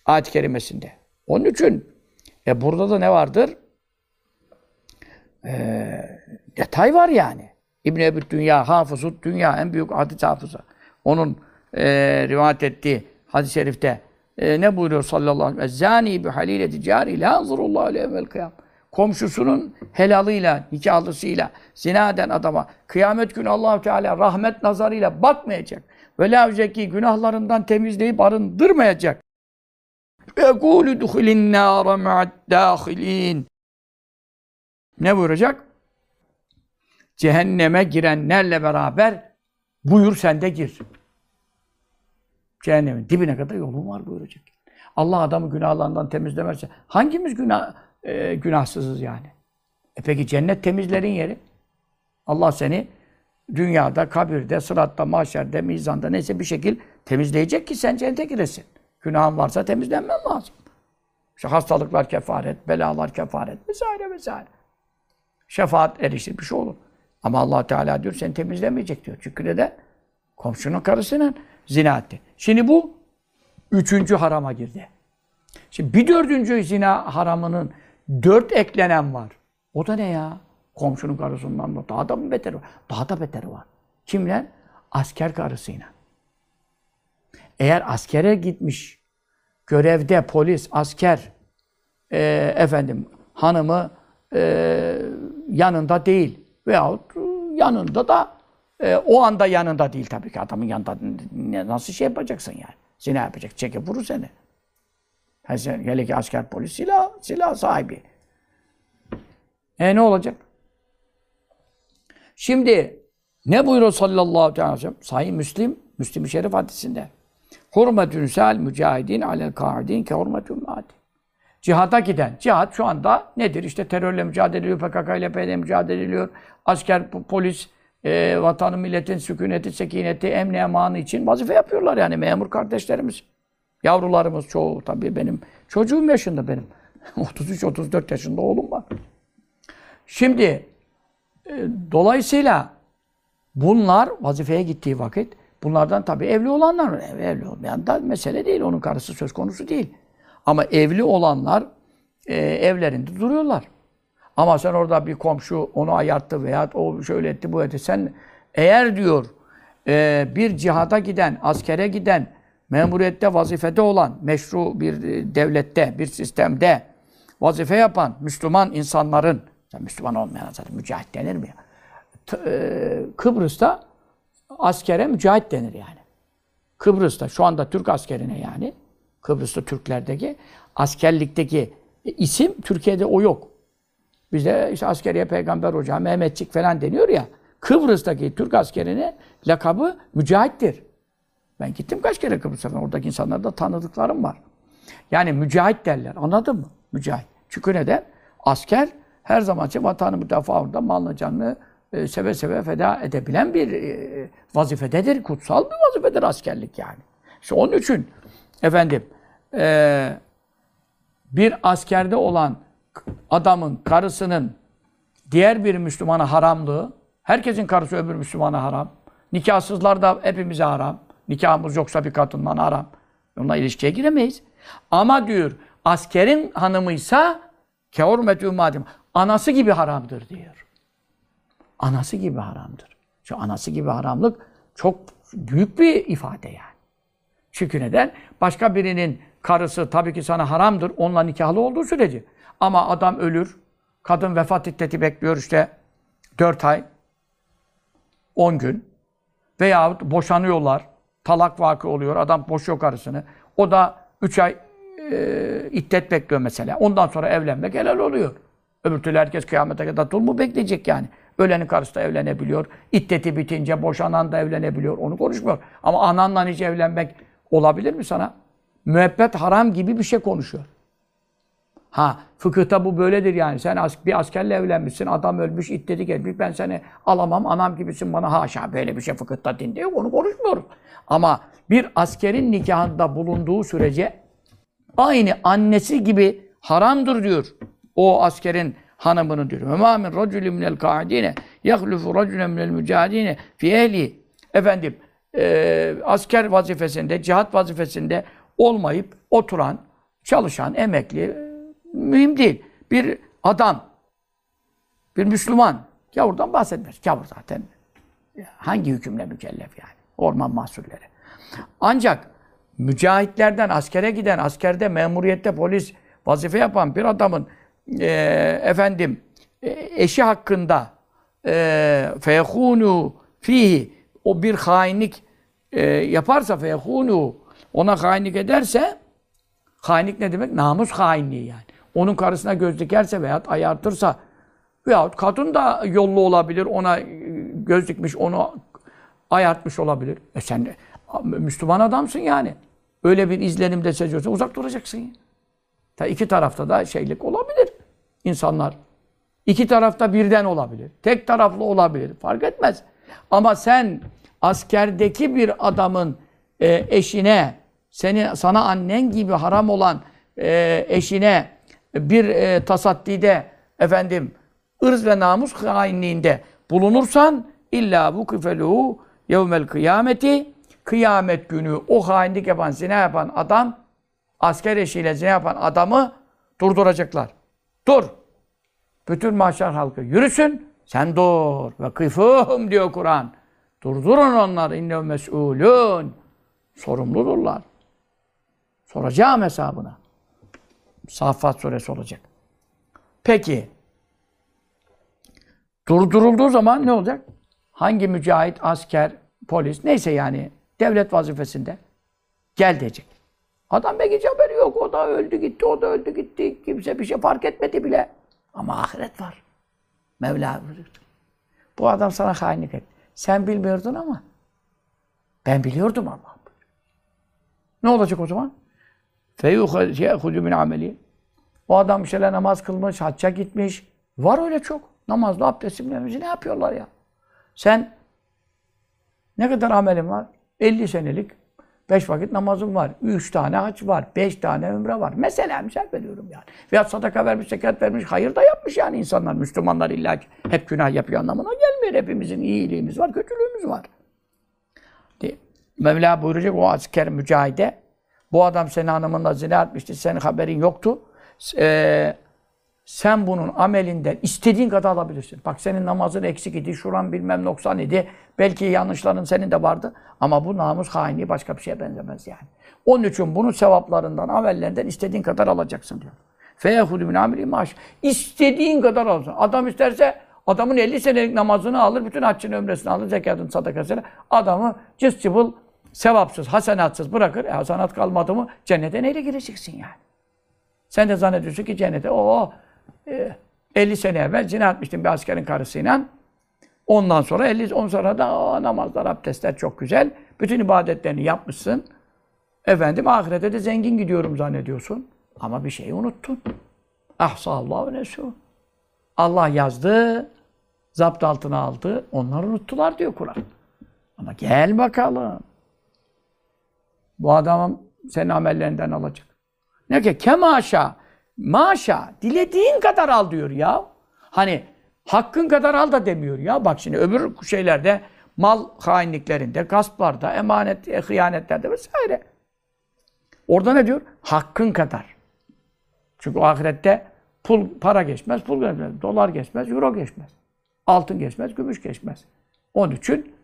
ayet-i kerimesinde. Onun için e burada da ne vardır? E, detay var yani. İbn-i Ebu Dünya, Hafızut Dünya, en büyük hadis hafızı. Onun e, rivayet ettiği hadis-i şerifte e, ne buyuruyor sallallahu aleyhi ve sellem? Zani bi halileti cari la anzurullahu aleyhi vel kıyam. Komşusunun helalıyla, nikahlısıyla zina eden adama kıyamet günü Allahu Teala rahmet nazarıyla bakmayacak. Ve la üzeki günahlarından temizleyip arındırmayacak. Yekûlü duhulin nâre ma'ad. Ne buyuracak? Cehenneme girenlerle beraber buyur sen de gir. Cehennemin dibine kadar yolun var buyuracak. Allah adamı günahlarından temizlemezse hangimiz günah e, günahsızız yani? E peki cennet temizlerin yeri. Allah seni dünyada, kabirde, sıratta, mahşerde, mizanda neyse bir şekil temizleyecek ki sen cennete giresin. Günahın varsa temizlenmen lazım. İşte hastalıklar kefaret, belalar kefaret vesaire vesaire. Şefaat erişir bir şey olur. Ama allah Teala diyor seni temizlemeyecek diyor. Çünkü neden? Komşunun karısının zina etti. Şimdi bu üçüncü harama girdi. Şimdi bir dördüncü zina haramının dört eklenen var. O da ne ya? Komşunun karısından da daha da mı beteri var? Daha da beteri var. Kimle? Asker karısıyla. Eğer askere gitmiş, görevde polis, asker, e, efendim hanımı e, yanında değil veyahut yanında da e, o anda yanında değil tabii ki adamın yanında nasıl şey yapacaksın yani? Zina yapacak, çekip vurur seni. Ha sen, hele ki asker polis silah, silah sahibi. E ne olacak? Şimdi ne buyuruyor sallallahu aleyhi ve sellem? Sahih Müslim, Müslim-i Şerif hadisinde. Hurmetün sel mücahidin alel kaidin ke hurmetün madi. Cihada giden, cihat şu anda nedir? İşte terörle mücadele ediliyor, PKK ile PYD mücadele ediliyor. Asker, po- polis, e, vatanın, milletin sükuneti, sekineti, emni, emanı için vazife yapıyorlar yani memur kardeşlerimiz. Yavrularımız çoğu tabii benim. Çocuğum yaşında benim. (laughs) 33-34 yaşında oğlum var. Şimdi e, dolayısıyla bunlar vazifeye gittiği vakit bunlardan tabii evli olanlar var. Ev- Evli olmayan da mesele değil. Onun karısı söz konusu değil. Ama evli olanlar e, evlerinde duruyorlar. Ama sen orada bir komşu onu ayarttı veya o şöyle etti bu etti. Sen eğer diyor e, bir cihada giden, askere giden, memuriyette vazifede olan, meşru bir e, devlette, bir sistemde vazife yapan Müslüman insanların, Müslüman olmayan zaten mücahit denir mi e, Kıbrıs'ta askere mücahit denir yani. Kıbrıs'ta şu anda Türk askerine yani Kıbrıs'ta Türklerdeki askerlikteki isim Türkiye'de o yok. Bizde işte askeriye peygamber hoca, Mehmetçik falan deniyor ya. Kıbrıs'taki Türk askerine lakabı mücahittir. Ben gittim kaç kere Kıbrıs'a falan. Oradaki insanlarda tanıdıklarım var. Yani mücahit derler. Anladın mı? Mücahit. Çünkü neden? Asker her zaman için vatanı müdafaa uğrunda malını canını e, seve seve feda edebilen bir e, vazifededir. Kutsal bir vazifedir askerlik yani. İşte onun için efendim e, bir askerde olan adamın karısının diğer bir Müslümana haramlığı, herkesin karısı öbür Müslümana haram. Nikahsızlar da hepimize haram. Nikahımız yoksa bir kadından haram. Onunla ilişkiye giremeyiz. Ama diyor, askerin hanımıysa kehurmetü madim. Anası gibi haramdır diyor. Anası gibi haramdır. Şu anası gibi haramlık çok büyük bir ifade yani. Çünkü neden? Başka birinin karısı tabii ki sana haramdır. Onunla nikahlı olduğu sürece. Ama adam ölür. Kadın vefat iddeti bekliyor işte 4 ay, 10 gün. Veyahut boşanıyorlar. Talak vakı oluyor. Adam boşuyor karısını. O da 3 ay e, iddet bekliyor mesela. Ondan sonra evlenmek helal oluyor. Öbür türlü herkes kıyamete kadar dul mu bekleyecek yani. Ölenin karısı da evlenebiliyor. İddeti bitince boşanan da evlenebiliyor. Onu konuşmuyor. Ama ananla hiç evlenmek olabilir mi sana? Müebbet haram gibi bir şey konuşuyor. Ha fıkıhta bu böyledir yani. Sen bir askerle evlenmişsin, adam ölmüş, iddeti gelmiş. Ben seni alamam, anam gibisin bana haşa böyle bir şey fıkıhta dinde yok. Onu konuşmuyoruz. Ama bir askerin nikahında bulunduğu sürece aynı annesi gibi haramdır diyor. O askerin hanımını diyor. Ve min racülün minel kâidine yahlufu racülen minel mücahidine fi ehli. Efendim, e, asker vazifesinde, cihat vazifesinde olmayıp oturan, çalışan, emekli, mühim değil. Bir adam, bir Müslüman, gavurdan bahsetmez. Gavur zaten hangi hükümle mükellef yani? Orman mahsulleri. Ancak mücahitlerden askere giden, askerde memuriyette polis vazife yapan bir adamın e, efendim e, eşi hakkında e, feyhunu fihi o bir hainlik e, yaparsa feyhunu ona hainlik ederse hainlik ne demek? Namus hainliği yani. Onun karısına göz dikerse veya ayartırsa veyahut kadın da yollu olabilir. Ona e, göz dikmiş, onu ayartmış olabilir. E sen Müslüman adamsın yani. Öyle bir izlenimde seziyorsan uzak duracaksın. Ta iki tarafta da şeylik olabilir insanlar. İki tarafta birden olabilir. Tek taraflı olabilir. Fark etmez. Ama sen askerdeki bir adamın e, eşine, seni sana annen gibi haram olan e, eşine bir e, tasaddide efendim ırz ve namus hainliğinde bulunursan illa bu küfeluhu yevmel kıyameti kıyamet günü o hainlik yapan, zina yapan adam asker eşiyle zina yapan adamı durduracaklar. Dur. Bütün mahşer halkı yürüsün. Sen dur. Ve kıfım diyor Kur'an. Durdurun onları. İnnev mes'ulun. Sorumludurlar. Soracağım hesabına. Saffat suresi olacak. Peki. Durdurulduğu zaman ne olacak? Hangi mücahit, asker, polis neyse yani devlet vazifesinde gel diyecek. Adam belki hiç haberi yok. O da öldü gitti, o da öldü gitti. Kimse bir şey fark etmedi bile. Ama ahiret var. Mevla. Bu adam sana hainlik etti. Sen bilmiyordun ama ben biliyordum Allah. Ne olacak o zaman? Feyuhudu min ameli. O adam işte namaz kılmış, hacca gitmiş. Var öyle çok. Namazla abdesti ne yapıyorlar ya? Sen ne kadar amelin var? 50 senelik Beş vakit namazım var. Üç tane haç var. Beş tane ömre var. Mesela misal veriyorum yani. Veya sadaka vermiş, zekat vermiş, hayır da yapmış yani insanlar. Müslümanlar illa ki hep günah yapıyor anlamına gelmiyor. Hepimizin iyiliğimiz var, kötülüğümüz var. Diye. Mevla buyuracak o asker mücahide bu adam senin hanımınla zina etmişti. Senin haberin yoktu. Ee, sen bunun amelinden istediğin kadar alabilirsin. Bak senin namazın eksik idi, şuran bilmem noksan idi. Belki yanlışların senin de vardı. Ama bu namus hainliği başka bir şeye benzemez yani. Onun için bunun sevaplarından, amellerinden istediğin kadar alacaksın diyor. Feyehudu min amri maaş. İstediğin kadar alacaksın. Adam isterse adamın 50 senelik namazını alır, bütün haccını, ömresini alır, zekatını, sadakasını. Adamı cız çıbıl, sevapsız, hasenatsız bırakır. E, hasenat kalmadı mı cennete neyle gireceksin yani? Sen de zannediyorsun ki cennete o 50 sene evvel zina etmiştim bir askerin karısıyla. Ondan sonra 50 on sonra da o, namazlar, abdestler çok güzel. Bütün ibadetlerini yapmışsın. Efendim ahirete de zengin gidiyorum zannediyorsun. Ama bir şeyi unuttun. Ahsallahu nesu. Allah yazdı, zapt altına aldı. Onlar unuttular diyor Kur'an. Ama gel bakalım. Bu adam senin amellerinden alacak. Ne ki kemaşa Maşa, dilediğin kadar al diyor ya. Hani hakkın kadar al da demiyor ya. Bak şimdi öbür şeylerde, mal hainliklerinde, gasplarda, emanet, e, hıyanetlerde vesaire. Orada ne diyor? Hakkın kadar. Çünkü ahirette pul, para geçmez, pul geçmez, dolar geçmez, euro geçmez. Altın geçmez, gümüş geçmez. Onun için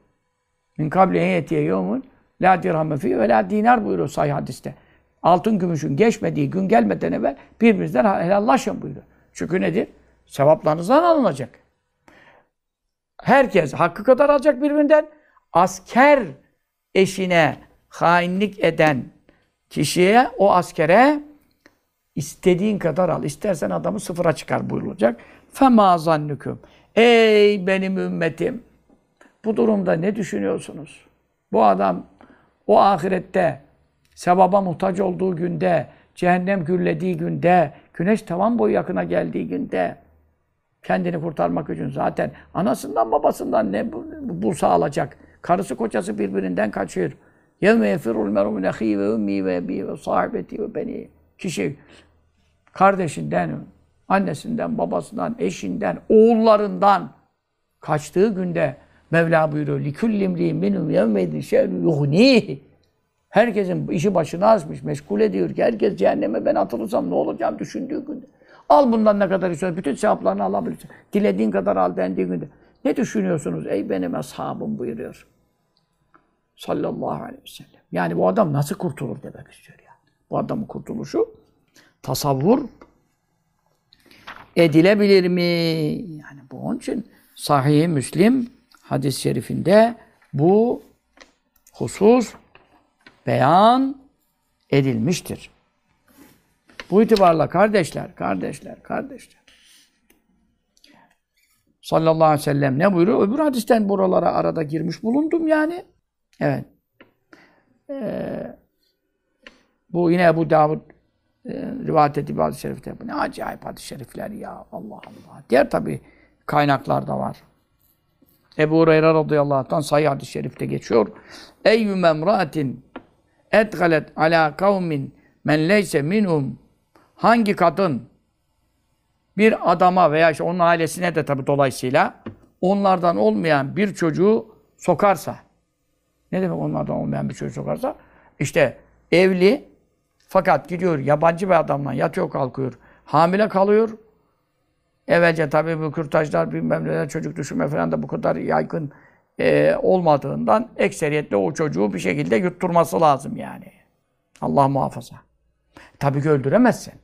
min kable yetiye yevmun la dirhamme fi ve la dinar buyuruyor sahih hadiste altın gümüşün geçmediği gün gelmeden evvel birbirinizden helallaşın buyuruyor. Çünkü nedir? Sevaplarınızdan alınacak. Herkes hakkı kadar alacak birbirinden. Asker eşine hainlik eden kişiye, o askere istediğin kadar al. İstersen adamı sıfıra çıkar buyurulacak. فَمَا zannüküm. Ey benim ümmetim! Bu durumda ne düşünüyorsunuz? Bu adam o ahirette sevaba muhtaç olduğu günde, cehennem gürlediği günde, güneş tavan boyu yakına geldiği günde kendini kurtarmak için zaten anasından babasından ne bulsa alacak. Karısı kocası birbirinden kaçıyor. يَوْمَ يَفِرُّ الْمَرُ مِنْ اَخِي وَاُمِّي وَاَبِي وَصَاحِبَتِي وَبَنِي Kişi kardeşinden, annesinden, babasından, eşinden, oğullarından kaçtığı günde Mevla buyuruyor. لِكُلِّ اِمْرِينَ مِنُمْ يَوْمَ شَرُ يُغْنِيهِ Herkesin işi başına açmış, meşgul ediyor ki herkes cehenneme ben atılırsam ne olacağım düşündüğü günde. Al bundan ne kadar istiyorsun, bütün sevaplarını alabilirsin. Dilediğin kadar al dendiği günde. Ne düşünüyorsunuz ey benim ashabım buyuruyor. sallallahu aleyhi ve sellem. Yani bu adam nasıl kurtulur demek istiyor yani. Bu adamın kurtuluşu tasavvur edilebilir mi? Yani bu onun için Sahih Müslim hadis-i şerifinde bu husus beyan edilmiştir. Bu itibarla kardeşler, kardeşler, kardeşler. Sallallahu aleyhi ve sellem ne buyuruyor? Öbür hadisten buralara arada girmiş bulundum yani. Evet. Ee, bu yine Ebu Davud e, rivayet ettiği hadis-i şerifte. Bu ne acayip hadis-i şerifler ya. Allah Allah. Diğer tabi kaynaklar da var. Ebu Hureyre radıyallahu anh'tan sayı hadis-i şerifte geçiyor. Eyyü memraatin etgalet ala kavmin men leyse minhum hangi kadın bir adama veya işte onun ailesine de tabi dolayısıyla onlardan olmayan bir çocuğu sokarsa ne demek onlardan olmayan bir çocuğu sokarsa? İşte evli fakat gidiyor yabancı bir adamla yatıyor kalkıyor. Hamile kalıyor. Evvelce tabii bu kürtajlar bilmem neler çocuk düşürme falan da bu kadar yaygın e, olmadığından ekseriyetle o çocuğu bir şekilde yutturması lazım yani. Allah muhafaza. Tabii ki öldüremezsin.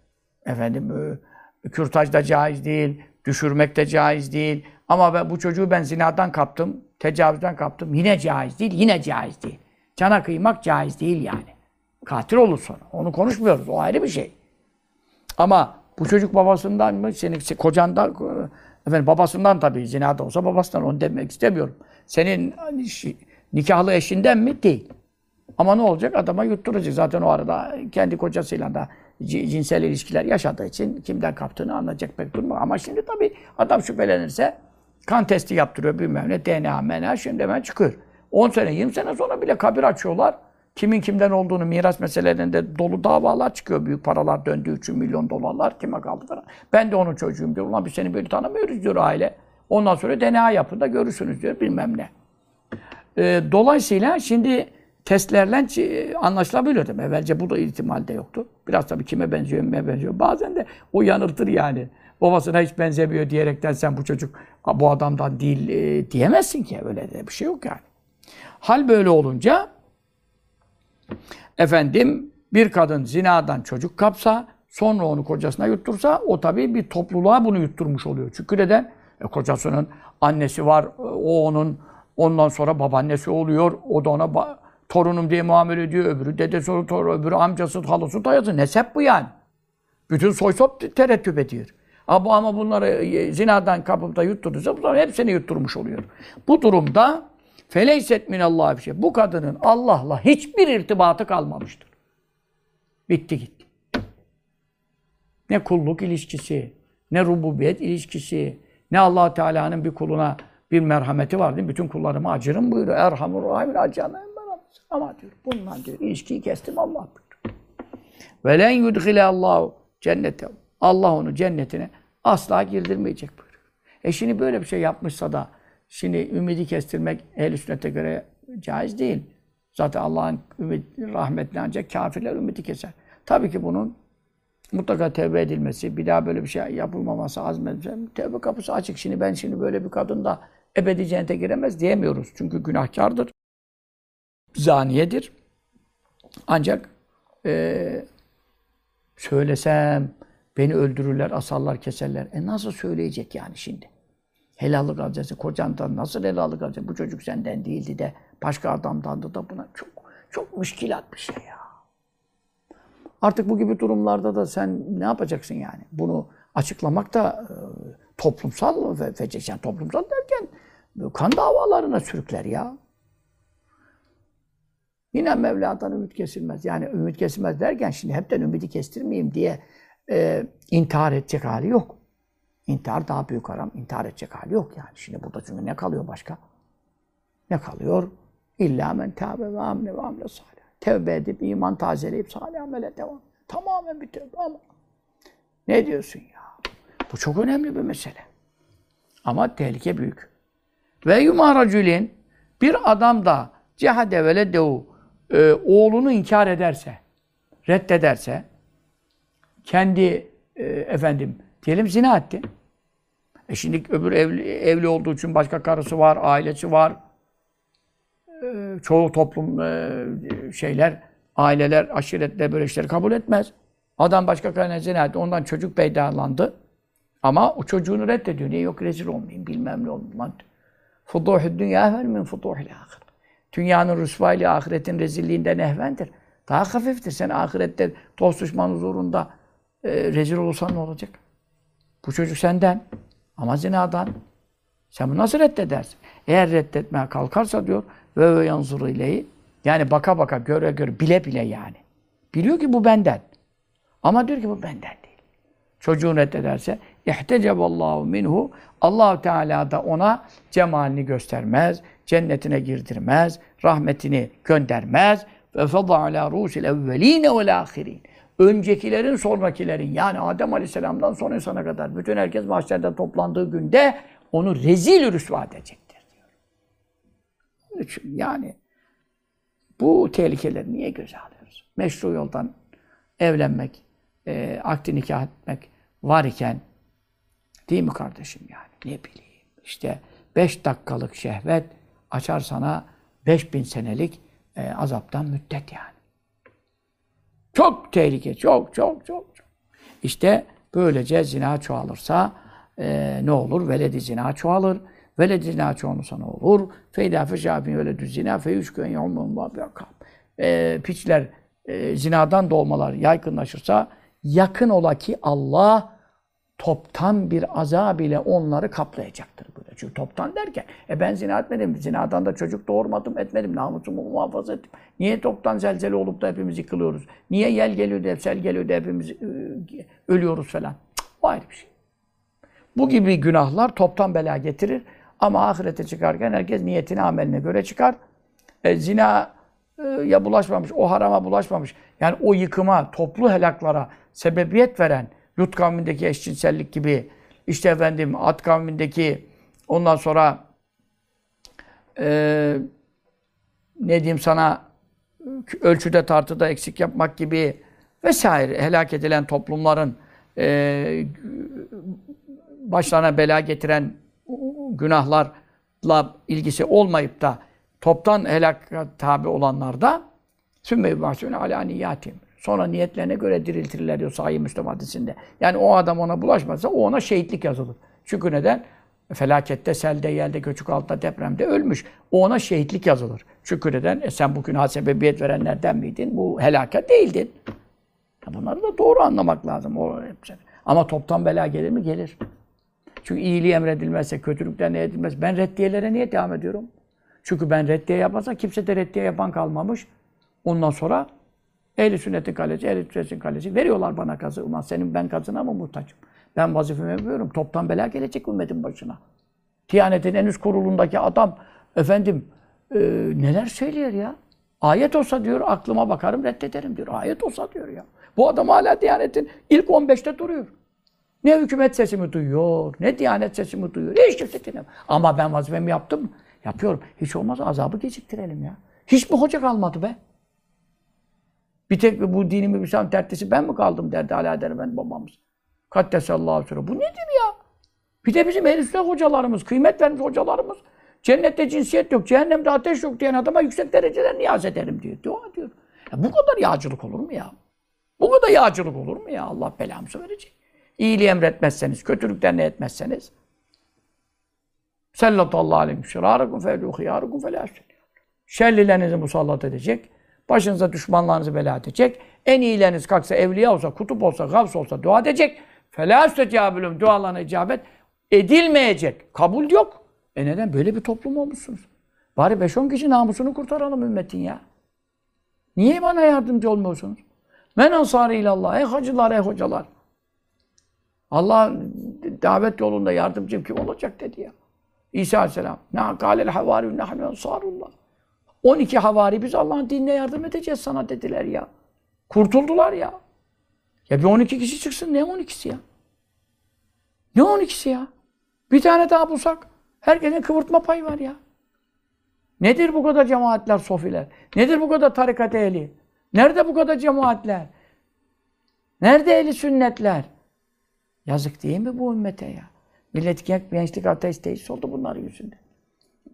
Efendim e, kürtaj da caiz değil, düşürmek de caiz değil. Ama ben, bu çocuğu ben zinadan kaptım, tecavüzden kaptım. Yine caiz değil, yine caiz değil. Cana kıymak caiz değil yani. Katil olur sonra. Onu konuşmuyoruz. O ayrı bir şey. Ama bu çocuk babasından mı, senin kocandan, efendim babasından tabii zinada olsa babasından onu demek istemiyorum. Senin nikahlı eşinden mi? Değil. Ama ne olacak? Adama yutturacak. Zaten o arada kendi kocasıyla da cinsel ilişkiler yaşadığı için kimden kaptığını anlayacak pek durma. Ama şimdi tabii adam şüphelenirse kan testi yaptırıyor bilmem ne, DNA, MNA şimdi hemen çıkıyor. 10 sene, 20 sene sonra bile kabir açıyorlar. Kimin kimden olduğunu miras meselelerinde dolu davalar çıkıyor. Büyük paralar döndüğü için milyon dolarlar kime kaldı falan. Ben de onun çocuğuyum diyor. Ulan biz seni böyle tanımıyoruz diyor aile. Ondan sonra DNA yapın da görürsünüz diyor bilmem ne. Ee, dolayısıyla şimdi testlerle anlaşılabiliyor tabii. Evvelce bu da ihtimalde yoktu. Biraz tabii kime benziyor, kime benziyor. Bazen de o yanıltır yani. Babasına hiç benzemiyor diyerekten sen bu çocuk bu adamdan değil e, diyemezsin ki. Öyle de bir şey yok yani. Hal böyle olunca efendim bir kadın zinadan çocuk kapsa sonra onu kocasına yuttursa o tabii bir topluluğa bunu yutturmuş oluyor. Çünkü neden? E, kocasının annesi var, o onun ondan sonra babaannesi oluyor. O da ona torunum diye muamele ediyor. Öbürü dedesi, torun, öbürü amcası, halası, dayısı. Nesep bu yani. Bütün soy sop terettüp ediyor. Ama, ama bunları e, zinadan kapıp da yutturduysa bu zaman hepsini yutturmuş oluyor. Bu durumda feleyset minallah bir şey. Bu kadının Allah'la hiçbir irtibatı kalmamıştır. Bitti gitti. Ne kulluk ilişkisi, ne rububiyet ilişkisi, ne allah Teala'nın bir kuluna bir merhameti var değil mi? Bütün kullarıma acırım buyuruyor. Erhamur Rahim'in acana ama diyor bundan diyor ilişkiyi kestim Allah. Ve len yudhile Allahu cennete. Allah onu cennetine asla girdirmeyecek buyuruyor. E şimdi böyle bir şey yapmışsa da şimdi ümidi kestirmek ehl sünnete göre caiz değil. Zaten Allah'ın rahmetine ancak kafirler ümidi keser. Tabii ki bunun mutlaka tevbe edilmesi, bir daha böyle bir şey yapılmaması, azmedilmesi, tevbe kapısı açık. Şimdi ben şimdi böyle bir kadın da ebedi cennete giremez diyemiyoruz. Çünkü günahkardır zaniyedir. Ancak e, söylesem beni öldürürler, asarlar, keserler. E nasıl söyleyecek yani şimdi? Helallık alacaksın. Kocandan nasıl helallık alacaksın? Bu çocuk senden değildi de başka adamdandı da buna çok çok müşkilat bir şey ya. Artık bu gibi durumlarda da sen ne yapacaksın yani? Bunu açıklamak da e, toplumsal ve feceşen toplumsal derken kan davalarına sürükler ya. Yine Mevla'dan ümit kesilmez. Yani ümit kesilmez derken şimdi hepten ümidi kestirmeyeyim diye e, intihar edecek hali yok. İntihar daha büyük haram. İntihar edecek hali yok yani. Şimdi burada çünkü ne kalıyor başka? Ne kalıyor? İlla men tâbe ve amne ve amle salih. Tevbe edip, iman tazeleyip salih amele devam. Tamamen bir tevbe ama ne diyorsun ya? Bu çok önemli bir mesele. Ama tehlike büyük. Ve yumaracülin bir adam da cehade veledehu e, oğlunu inkar ederse, reddederse, kendi e, efendim diyelim zina etti. E şimdi öbür evli, evli olduğu için başka karısı var, ailesi var. e, çoğu toplum e, şeyler, aileler, aşiretler böyle işleri kabul etmez. Adam başka karına zina etti. Ondan çocuk peydalandı. Ama o çocuğunu reddediyor. Niye yok rezil olmayayım, bilmem ne olmayayım. Fuduhü dünya ehven min fuduhil ahir. Dünyanın rüsvayla ahiretin rezilliğinden ehvendir. Daha hafiftir. Sen ahirette dost düşman huzurunda e, rezil olursan ne olacak? Bu çocuk senden. Ama zinadan. Sen bunu nasıl reddedersin? Eğer reddetmeye kalkarsa diyor ve ve yanzuru ileyi yani baka baka göre göre bile bile yani. Biliyor ki bu benden. Ama diyor ki bu benden değil. Çocuğun reddederse ihtecaballahu minhu Allahu Teala da ona cemalini göstermez, cennetine girdirmez, rahmetini göndermez ve fada ala rusil evveline vel ahirin. Öncekilerin, sonrakilerin yani Adem Aleyhisselam'dan son insana kadar bütün herkes mahşerde toplandığı günde onu rezil rüsva edecektir diyor. Onun için yani bu tehlikeleri niye göze alıyoruz? Meşru yoldan evlenmek, e, akdi nikah etmek var iken değil mi kardeşim yani? Ne bileyim işte beş dakikalık şehvet açar sana beş bin senelik e, azaptan müddet yani. Çok tehlike, çok çok çok çok. İşte böylece zina çoğalırsa e, ne olur? Veledi zina çoğalır. Veledi zina çoğalırsa ne olur? Feyda feşâfin veledü zina feyüşkün yavmun vâbiyakâb. E, piçler e, zinadan doğmalar yaygınlaşırsa yakın ola ki Allah toptan bir azab ile onları kaplayacaktır böyle. Çünkü toptan derken, e ben zina etmedim, zinadan da çocuk doğurmadım, etmedim, namusumu muhafaza ettim. Niye toptan zelzele olup da hepimiz yıkılıyoruz? Niye yel geliyor da, sel geliyor da hepimiz e, ölüyoruz falan? Cık, o ayrı bir şey. Bu gibi günahlar toptan bela getirir. Ama ahirete çıkarken herkes niyetine, ameline göre çıkar. E, zina e, ya bulaşmamış, o harama bulaşmamış. Yani o yıkıma, toplu helaklara sebebiyet veren, Lut kavmindeki eşcinsellik gibi, işte efendim Ad kavmindeki ondan sonra e, ne diyeyim sana ölçüde tartıda eksik yapmak gibi vesaire helak edilen toplumların e, başlarına bela getiren günahlarla ilgisi olmayıp da toptan helak tabi olanlarda sümme yubasûne alâ niyâtim. Sonra niyetlerine göre diriltirler diyor Sahih Müslim hadisinde. Yani o adam ona bulaşmazsa o ona şehitlik yazılır. Çünkü neden? Felakette, selde, yelde, göçük altında, depremde ölmüş. O ona şehitlik yazılır. Çünkü neden? E sen bu günaha sebebiyet verenlerden miydin? Bu helaket değildin. Bunları da doğru anlamak lazım. O, ama toptan bela gelir mi? Gelir. Çünkü iyiliği emredilmezse, kötülükten ne edilmez. Ben reddiyelere niye devam ediyorum? Çünkü ben reddiye yaparsa kimse de reddiye yapan kalmamış. Ondan sonra Ehli sünnetin kalesi, ehli sünnetin kalesi. Veriyorlar bana kazı. Ulan senin ben kazına mı muhtaçım? Ben vazifemi yapıyorum. Toptan bela gelecek ümmetin başına. Diyanetin en üst kurulundaki adam efendim e, neler söylüyor ya? Ayet olsa diyor aklıma bakarım reddederim diyor. Ayet olsa diyor ya. Bu adam hala Diyanet'in ilk 15'te duruyor. Ne hükümet sesimi duyuyor, ne Diyanet sesimi duyuyor. Hiç kimse dinlemiyor. Ama ben vazifemi yaptım? Yapıyorum. Hiç olmaz azabı geciktirelim ya. Hiç mi hoca kalmadı be? Bir tek bu dinimi bir tertisi ben mi kaldım derdi hala der ben babamız. Kaddesallahu sonra. Bu nedir ya? Bir de bizim ehl hocalarımız, kıymet vermiş hocalarımız. Cennette cinsiyet yok, cehennemde ateş yok diyen adama yüksek dereceden niyaz ederim diyor. Dua diyor. Ya bu kadar yağcılık olur mu ya? Bu kadar yağcılık olur mu ya? Allah belamızı verecek. İyiliği emretmezseniz, kötülükten ne etmezseniz. Sallallahu aleyhi ve sellem. Fevlu hıyârukum felâ Şerlilerinizi musallat edecek. Başınıza düşmanlarınızı bela edecek. En iyileriniz kalksa, evliya olsa, kutup olsa, gavs olsa dua edecek. Felâ üstetiyâbülüm dualarına icabet edilmeyecek. Kabul yok. E neden? Böyle bir toplum olmuşsunuz. Bari 5-10 kişi namusunu kurtaralım ümmetin ya. Niye bana yardımcı olmuyorsunuz? Men ansarı ilallah. Ey hacılar, ey hocalar. Allah davet yolunda yardımcım kim olacak dedi ya. İsa Aleyhisselam. Ne kâlel havâri nahnu ensarullah. 12 havari biz Allah'ın dinine yardım edeceğiz sana dediler ya. Kurtuldular ya. Ya bir 12 kişi çıksın ne 12'si ya? Ne 12'si ya? Bir tane daha bulsak herkesin kıvırtma payı var ya. Nedir bu kadar cemaatler, sofiler? Nedir bu kadar tarikat ehli? Nerede bu kadar cemaatler? Nerede ehli sünnetler? Yazık değil mi bu ümmete ya? Millet gençlik ateist oldu bunların yüzünden.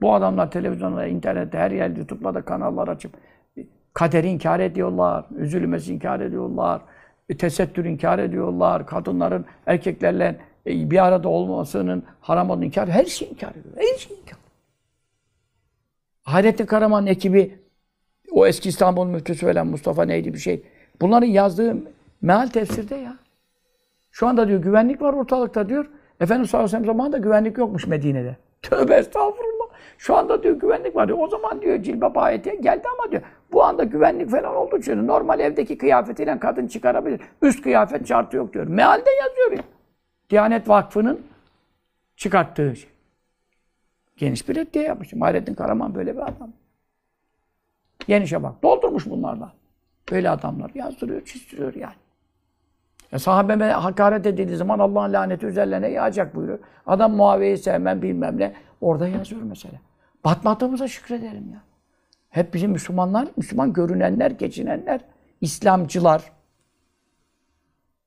Bu adamlar televizyonda, internette, her yerde, YouTube'da da kanallar açıp kaderi inkar ediyorlar, üzülmesi inkar ediyorlar, tesettür inkar ediyorlar, kadınların erkeklerle e, bir arada olmasının haram olduğunu inkar Her şeyi inkar ediyor. Her şeyi inkar Hayrettin Karaman ekibi o eski İstanbul müftüsü falan Mustafa neydi bir şey. Bunların yazdığı meal tefsirde ya. Şu anda diyor güvenlik var ortalıkta diyor. Efendimiz sallallahu aleyhi ve sellem zamanında güvenlik yokmuş Medine'de. Tövbe estağfurullah. Şu anda diyor güvenlik var diyor. O zaman diyor cilbab ayeti geldi ama diyor bu anda güvenlik falan olduğu için normal evdeki kıyafetiyle kadın çıkarabilir. Üst kıyafet şartı yok diyor. Mealde yazıyor ya. Diyanet Vakfı'nın çıkarttığı şey. Geniş bir reddiye yapmış. Hayrettin Karaman böyle bir adam. Genişe bak. Doldurmuş bunlarla. Böyle adamlar yazdırıyor, çizdiriyor yani. Ya sahabeme hakaret edildiği zaman Allah'ın laneti üzerlerine yağacak buyuruyor. Adam Muaviye'yi sevmem bilmem ne. Orada yazıyor mesela. Batmadığımıza şükredelim ya. Hep bizim Müslümanlar, Müslüman görünenler, geçinenler, İslamcılar.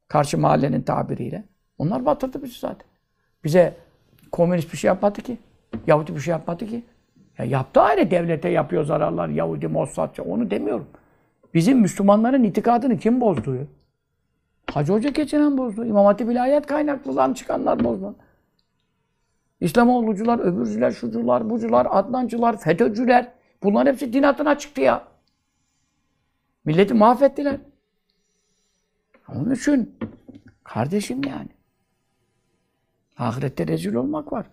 Karşı mahallenin tabiriyle. Onlar batırdı bizi zaten. Bize komünist bir şey yapmadı ki. Yahudi bir şey yapmadı ki. Ya yaptı ayrı devlete yapıyor zararlar. Yahudi, Mossad, onu demiyorum. Bizim Müslümanların itikadını kim bozdu? Hacı Hoca geçinen bozdu. İmam Hatip vilayet kaynaklıdan çıkanlar bozdu. İslamoğlucular, öbürcüler, şucular, bucular, Adnancılar, FETÖ'cüler. Bunların hepsi din adına çıktı ya. Milleti mahvettiler. Onun için kardeşim yani. Ahirette rezil olmak var.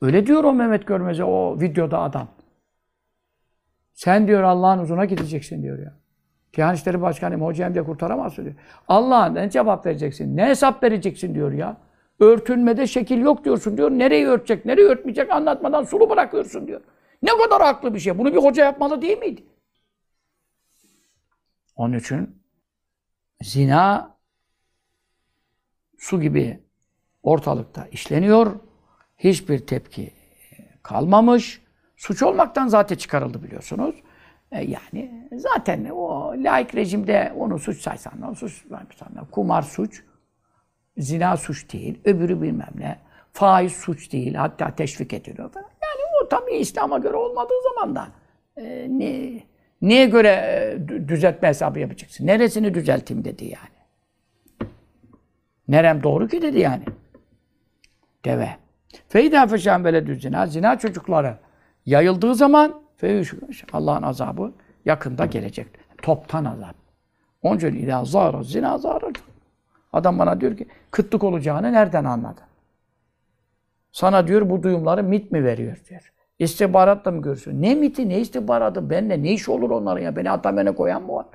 Öyle diyor o Mehmet Görmez'e o videoda adam. Sen diyor Allah'ın huzuruna gideceksin diyor ya. Diyanet İşleri Başkanı hocam diye kurtaramazsın diyor. Allah'a ne cevap vereceksin? Ne hesap vereceksin diyor ya. Örtünmede şekil yok diyorsun diyor. Nereyi örtecek, nereyi örtmeyecek anlatmadan sulu bırakıyorsun diyor. Ne kadar haklı bir şey. Bunu bir hoca yapmalı değil miydi? Onun için zina su gibi ortalıkta işleniyor. Hiçbir tepki kalmamış. Suç olmaktan zaten çıkarıldı biliyorsunuz. E yani zaten o laik rejimde onu suç saysan, onu suç saysan, kumar suç, zina suç değil, öbürü bilmem ne, faiz suç değil, hatta teşvik ediliyor falan. Yani o tabii İslam'a göre olmadığı zaman da e, ne, neye göre e, düzeltme hesabı yapacaksın? Neresini düzelteyim dedi yani. Nerem doğru ki dedi yani. Deve. Feyda feşan veledü zina. Zina çocukları yayıldığı zaman Allah'ın azabı yakında gelecek. Toptan azap. Onun için ila zara zina zara. Adam bana diyor ki kıtlık olacağını nereden anladın? Sana diyor bu duyumları mit mi veriyor diyor. İstihbaratla mı görürsün? Ne miti ne istihbaratı benimle ne iş olur onların ya? Beni atamene koyan mı var?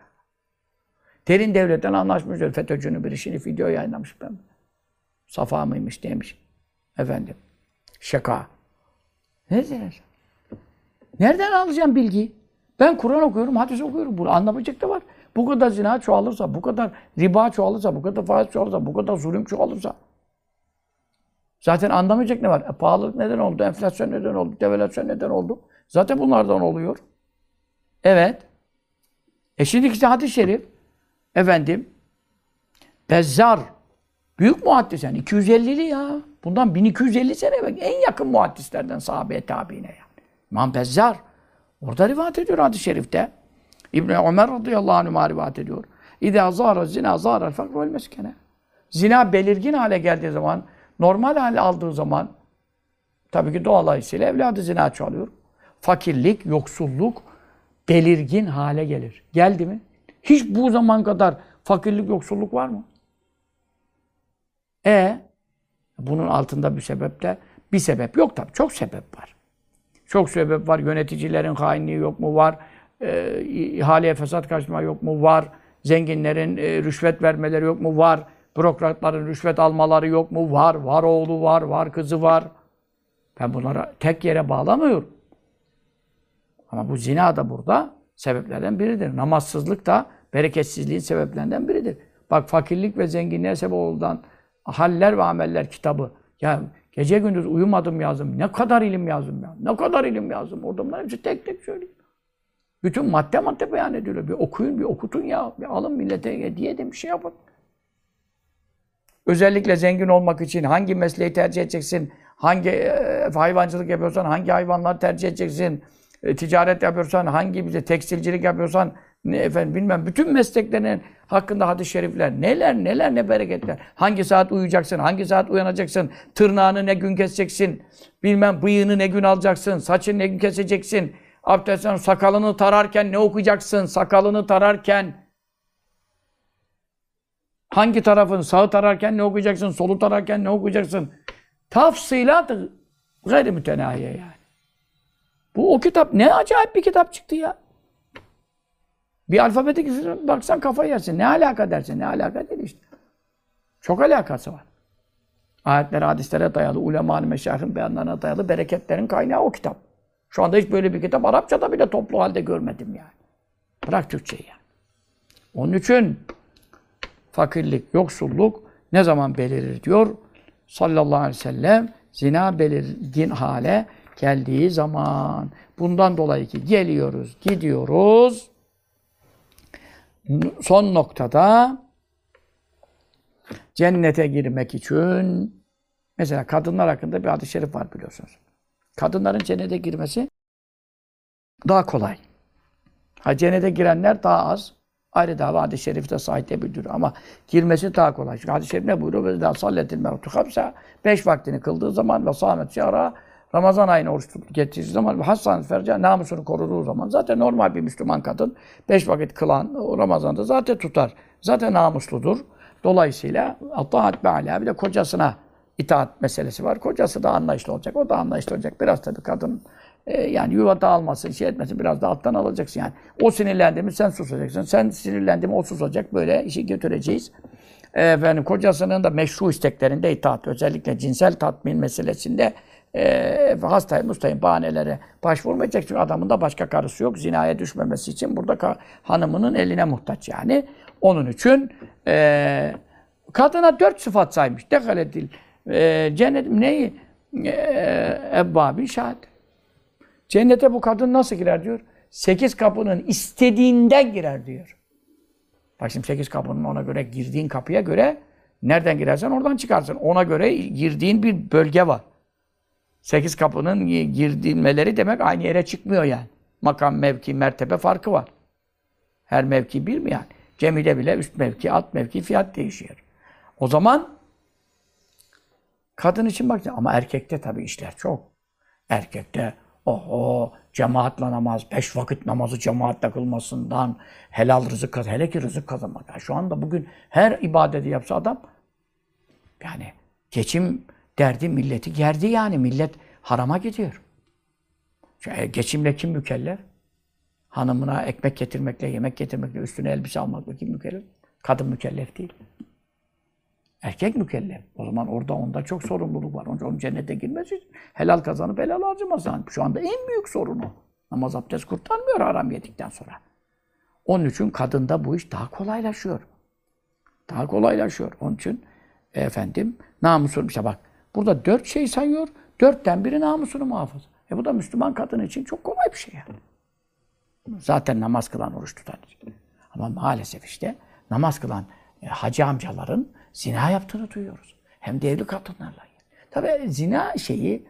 Derin devletten anlaşmış diyor. FETÖ'cünün bir işini video yayınlamış ben. Safa mıymış demiş. Efendim. Şaka. Ne diyorsun? Nereden alacağım bilgiyi? Ben Kur'an okuyorum, hadis okuyorum. Bunu anlamayacak da var. Bu kadar zina çoğalırsa, bu kadar riba çoğalırsa, bu kadar faiz çoğalırsa, bu kadar zulüm çoğalırsa. Zaten anlamayacak ne var? E, pahalılık neden oldu? Enflasyon neden oldu? Devalüasyon neden oldu? Zaten bunlardan oluyor. Evet. E şimdi işte hadis-i şerif. Efendim. Bezzar. Büyük muhaddis yani. 250'li ya. Bundan 1250 sene evvel. En yakın muhaddislerden sahabeye tabiine yani. İmam Bezzar. Orada rivayet ediyor hadis-i şerifte. İbn Ömer radıyallahu anh rivayet ediyor. İzâ zâra zina zâra fakr vel meskene. Zina belirgin hale geldiği zaman, normal hale aldığı zaman, tabii ki dolayısıyla evladı zina çoğalıyor. Fakirlik, yoksulluk belirgin hale gelir. Geldi mi? Hiç bu zaman kadar fakirlik, yoksulluk var mı? E bunun altında bir sebeple bir sebep yok tabii. Çok sebep var. Çok sebep var. Yöneticilerin hainliği yok mu? Var. E, ihaleye fesat kaçma yok mu? Var. Zenginlerin e, rüşvet vermeleri yok mu? Var. Bürokratların rüşvet almaları yok mu? Var. Var oğlu var. Var kızı var. Ben bunları tek yere bağlamıyorum. Ama bu zina da burada sebeplerden biridir. Namazsızlık da bereketsizliğin sebeplerinden biridir. Bak fakirlik ve zenginliğe sebep olan haller ve ameller kitabı. Ya Gece gündüz uyumadım yazdım. Ne kadar ilim yazdım ya. Ne kadar ilim yazdım. Orada bunlar hepsi tek tek söyleyeyim. Bütün madde madde beyan ediliyor. Bir okuyun, bir okutun ya. Bir alın millete hediye edin, bir şey yapın. Özellikle zengin olmak için hangi mesleği tercih edeceksin, hangi e, hayvancılık yapıyorsan hangi hayvanları tercih edeceksin? E, ticaret yapıyorsan hangi bize tekstilcilik yapıyorsan ne efendim bilmem bütün mesleklerin hakkında hadis-i şerifler neler neler ne bereketler. Hangi saat uyuyacaksın? Hangi saat uyanacaksın? Tırnağını ne gün keseceksin? Bilmem bıyığını ne gün alacaksın? Saçını ne gün keseceksin? Abdestten sakalını tararken ne okuyacaksın? Sakalını tararken hangi tarafın sağı tararken ne okuyacaksın? Solu tararken ne okuyacaksın? Tafsilat gayri mütenahiye yani. Bu o kitap ne acayip bir kitap çıktı ya. Bir alfabetik baksan kafayı yersin. Ne alaka dersin? Ne alaka değil işte. Çok alakası var. Ayetlere, hadislere dayalı, ulemanın meşahın beyanlarına dayalı bereketlerin kaynağı o kitap. Şu anda hiç böyle bir kitap Arapçada bile toplu halde görmedim yani. Bırak Türkçeyi yani. Onun için fakirlik, yoksulluk ne zaman belirir diyor sallallahu aleyhi ve sellem zina belirgin hale geldiği zaman. Bundan dolayı ki geliyoruz, gidiyoruz. Son noktada cennete girmek için mesela kadınlar hakkında bir hadis-i şerif var biliyorsunuz. Kadınların cennete girmesi daha kolay. Ha cennete girenler daha az. Ayrı dava hadis-i şerifte sahipte bildiriyor ama girmesi daha kolay. Çünkü hadis-i şerif ne buyuruyor? Ve daha salletil mevtu. Beş vaktini kıldığı zaman ve sahmet şara Ramazan ayını oruç tutup getirdiği zaman hassan ferca namusunu koruduğu zaman zaten normal bir Müslüman kadın beş vakit kılan o Ramazan'da zaten tutar. Zaten namusludur. Dolayısıyla taat be'ala bir de kocasına itaat meselesi var. Kocası da anlayışlı olacak. O da anlayışlı olacak. Biraz tabii kadın e, yani yuva dağılmasın, şey etmesin biraz da alttan alacaksın yani. O sinirlendi mi sen susacaksın. Sen sinirlendi mi o susacak. Böyle işi götüreceğiz. E, efendim kocasının da meşru isteklerinde itaat. Özellikle cinsel tatmin meselesinde e, hastayım, mustayım bahanelere başvurmayacak. Çünkü adamın da başka karısı yok. Zinaya düşmemesi için burada ka- hanımının eline muhtaç yani. Onun için e, kadına dört sıfat saymış. Dekaletil e, cennet neyi? E, Ebbabi şahit. Cennete bu kadın nasıl girer diyor. Sekiz kapının istediğinden girer diyor. Bak şimdi sekiz kapının ona göre girdiğin kapıya göre nereden girersen oradan çıkarsın. Ona göre girdiğin bir bölge var. Sekiz kapının girdiğinmeleri demek aynı yere çıkmıyor yani. Makam, mevki, mertebe farkı var. Her mevki bir mi yani? Cemile bile üst mevki, alt mevki fiyat değişiyor. O zaman kadın için bak ama erkekte tabii işler çok. Erkekte oho cemaatle namaz, beş vakit namazı cemaatle kılmasından helal rızık kazanmak. Hele ki rızık kazanmak. Yani şu anda bugün her ibadeti yapsa adam yani geçim derdi milleti gerdi yani. Millet harama gidiyor. Çünkü geçimle kim mükellef? Hanımına ekmek getirmekle, yemek getirmekle, üstüne elbise almakla kim mükellef? Kadın mükellef değil. Erkek mükellef. O zaman orada onda çok sorumluluk var. Onun, cennete girmesi için helal kazanıp helal harcaması. Yani şu anda en büyük sorunu. Namaz abdest kurtarmıyor haram yedikten sonra. Onun için kadında bu iş daha kolaylaşıyor. Daha kolaylaşıyor. Onun için efendim namusun işte bak burada dört şey sayıyor. Dörtten biri namusunu muhafaza. E bu da Müslüman kadın için çok kolay bir şey yani. Zaten namaz kılan, oruç tutan için. Ama maalesef işte namaz kılan e, hacı amcaların zina yaptığını duyuyoruz. Hem de evli kadınlarla. Tabii zina şeyi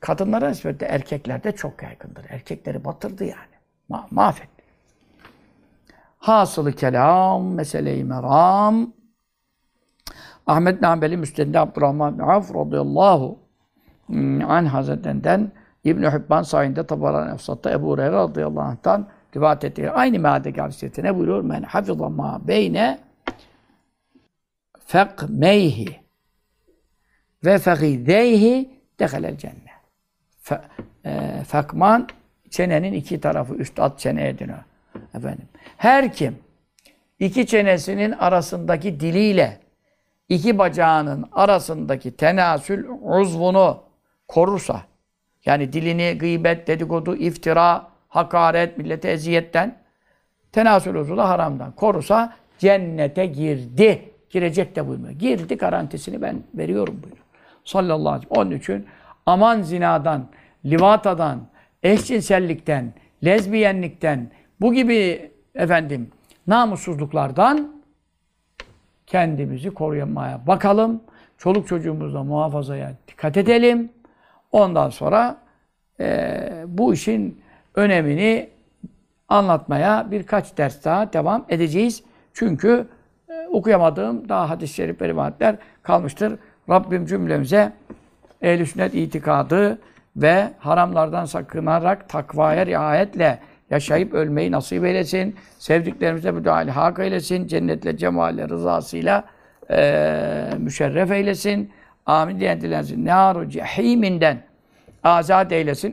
kadınlara nispetle erkeklerde çok yaygındır. Erkekleri batırdı yani. Ma mahvetti. Hasılı kelam, mesele-i meram. Ahmet Nambeli Müsteddi Abdurrahman bin Avf radıyallahu an Hazretlerinden İbn-i Hibban sayinde Tabaran Efsat'ta Ebu Hureyre radıyallahu anh'tan rivayet ettiği aynı meadeki hadisiyeti ne buyuruyor? Men hafıza ma beyne fekmeyhi ve fegideyhi dehalel cennet. Fe, e, fekman çenenin iki tarafı üst alt çeneye deniyor. Efendim. Her kim iki çenesinin arasındaki diliyle iki bacağının arasındaki tenasül uzvunu korursa yani dilini gıybet, dedikodu, iftira, hakaret, millete eziyetten tenasül uzvu haramdan korusa cennete girdi. Girecek de buyurmuyor. Girdi garantisini ben veriyorum buyuruyor. Sallallahu aleyhi ve sellem. Onun için aman zinadan, livatadan, eşcinsellikten, lezbiyenlikten, bu gibi efendim namussuzluklardan kendimizi koruyamaya bakalım. Çoluk çocuğumuzla muhafazaya dikkat edelim. Ondan sonra e, bu işin önemini anlatmaya birkaç ders daha devam edeceğiz. Çünkü e, okuyamadığım daha hadis-i şerif ve rivayetler kalmıştır. Rabbim cümlemize ehl sünnet itikadı ve haramlardan sakınarak takvaya riayetle yaşayıp ölmeyi nasip eylesin. Sevdiklerimize müdahale hak eylesin. Cennetle, cemalle, rızasıyla eee müşerref eylesin. Amin diyen dilensin. Nâru cehîminden azat eylesin.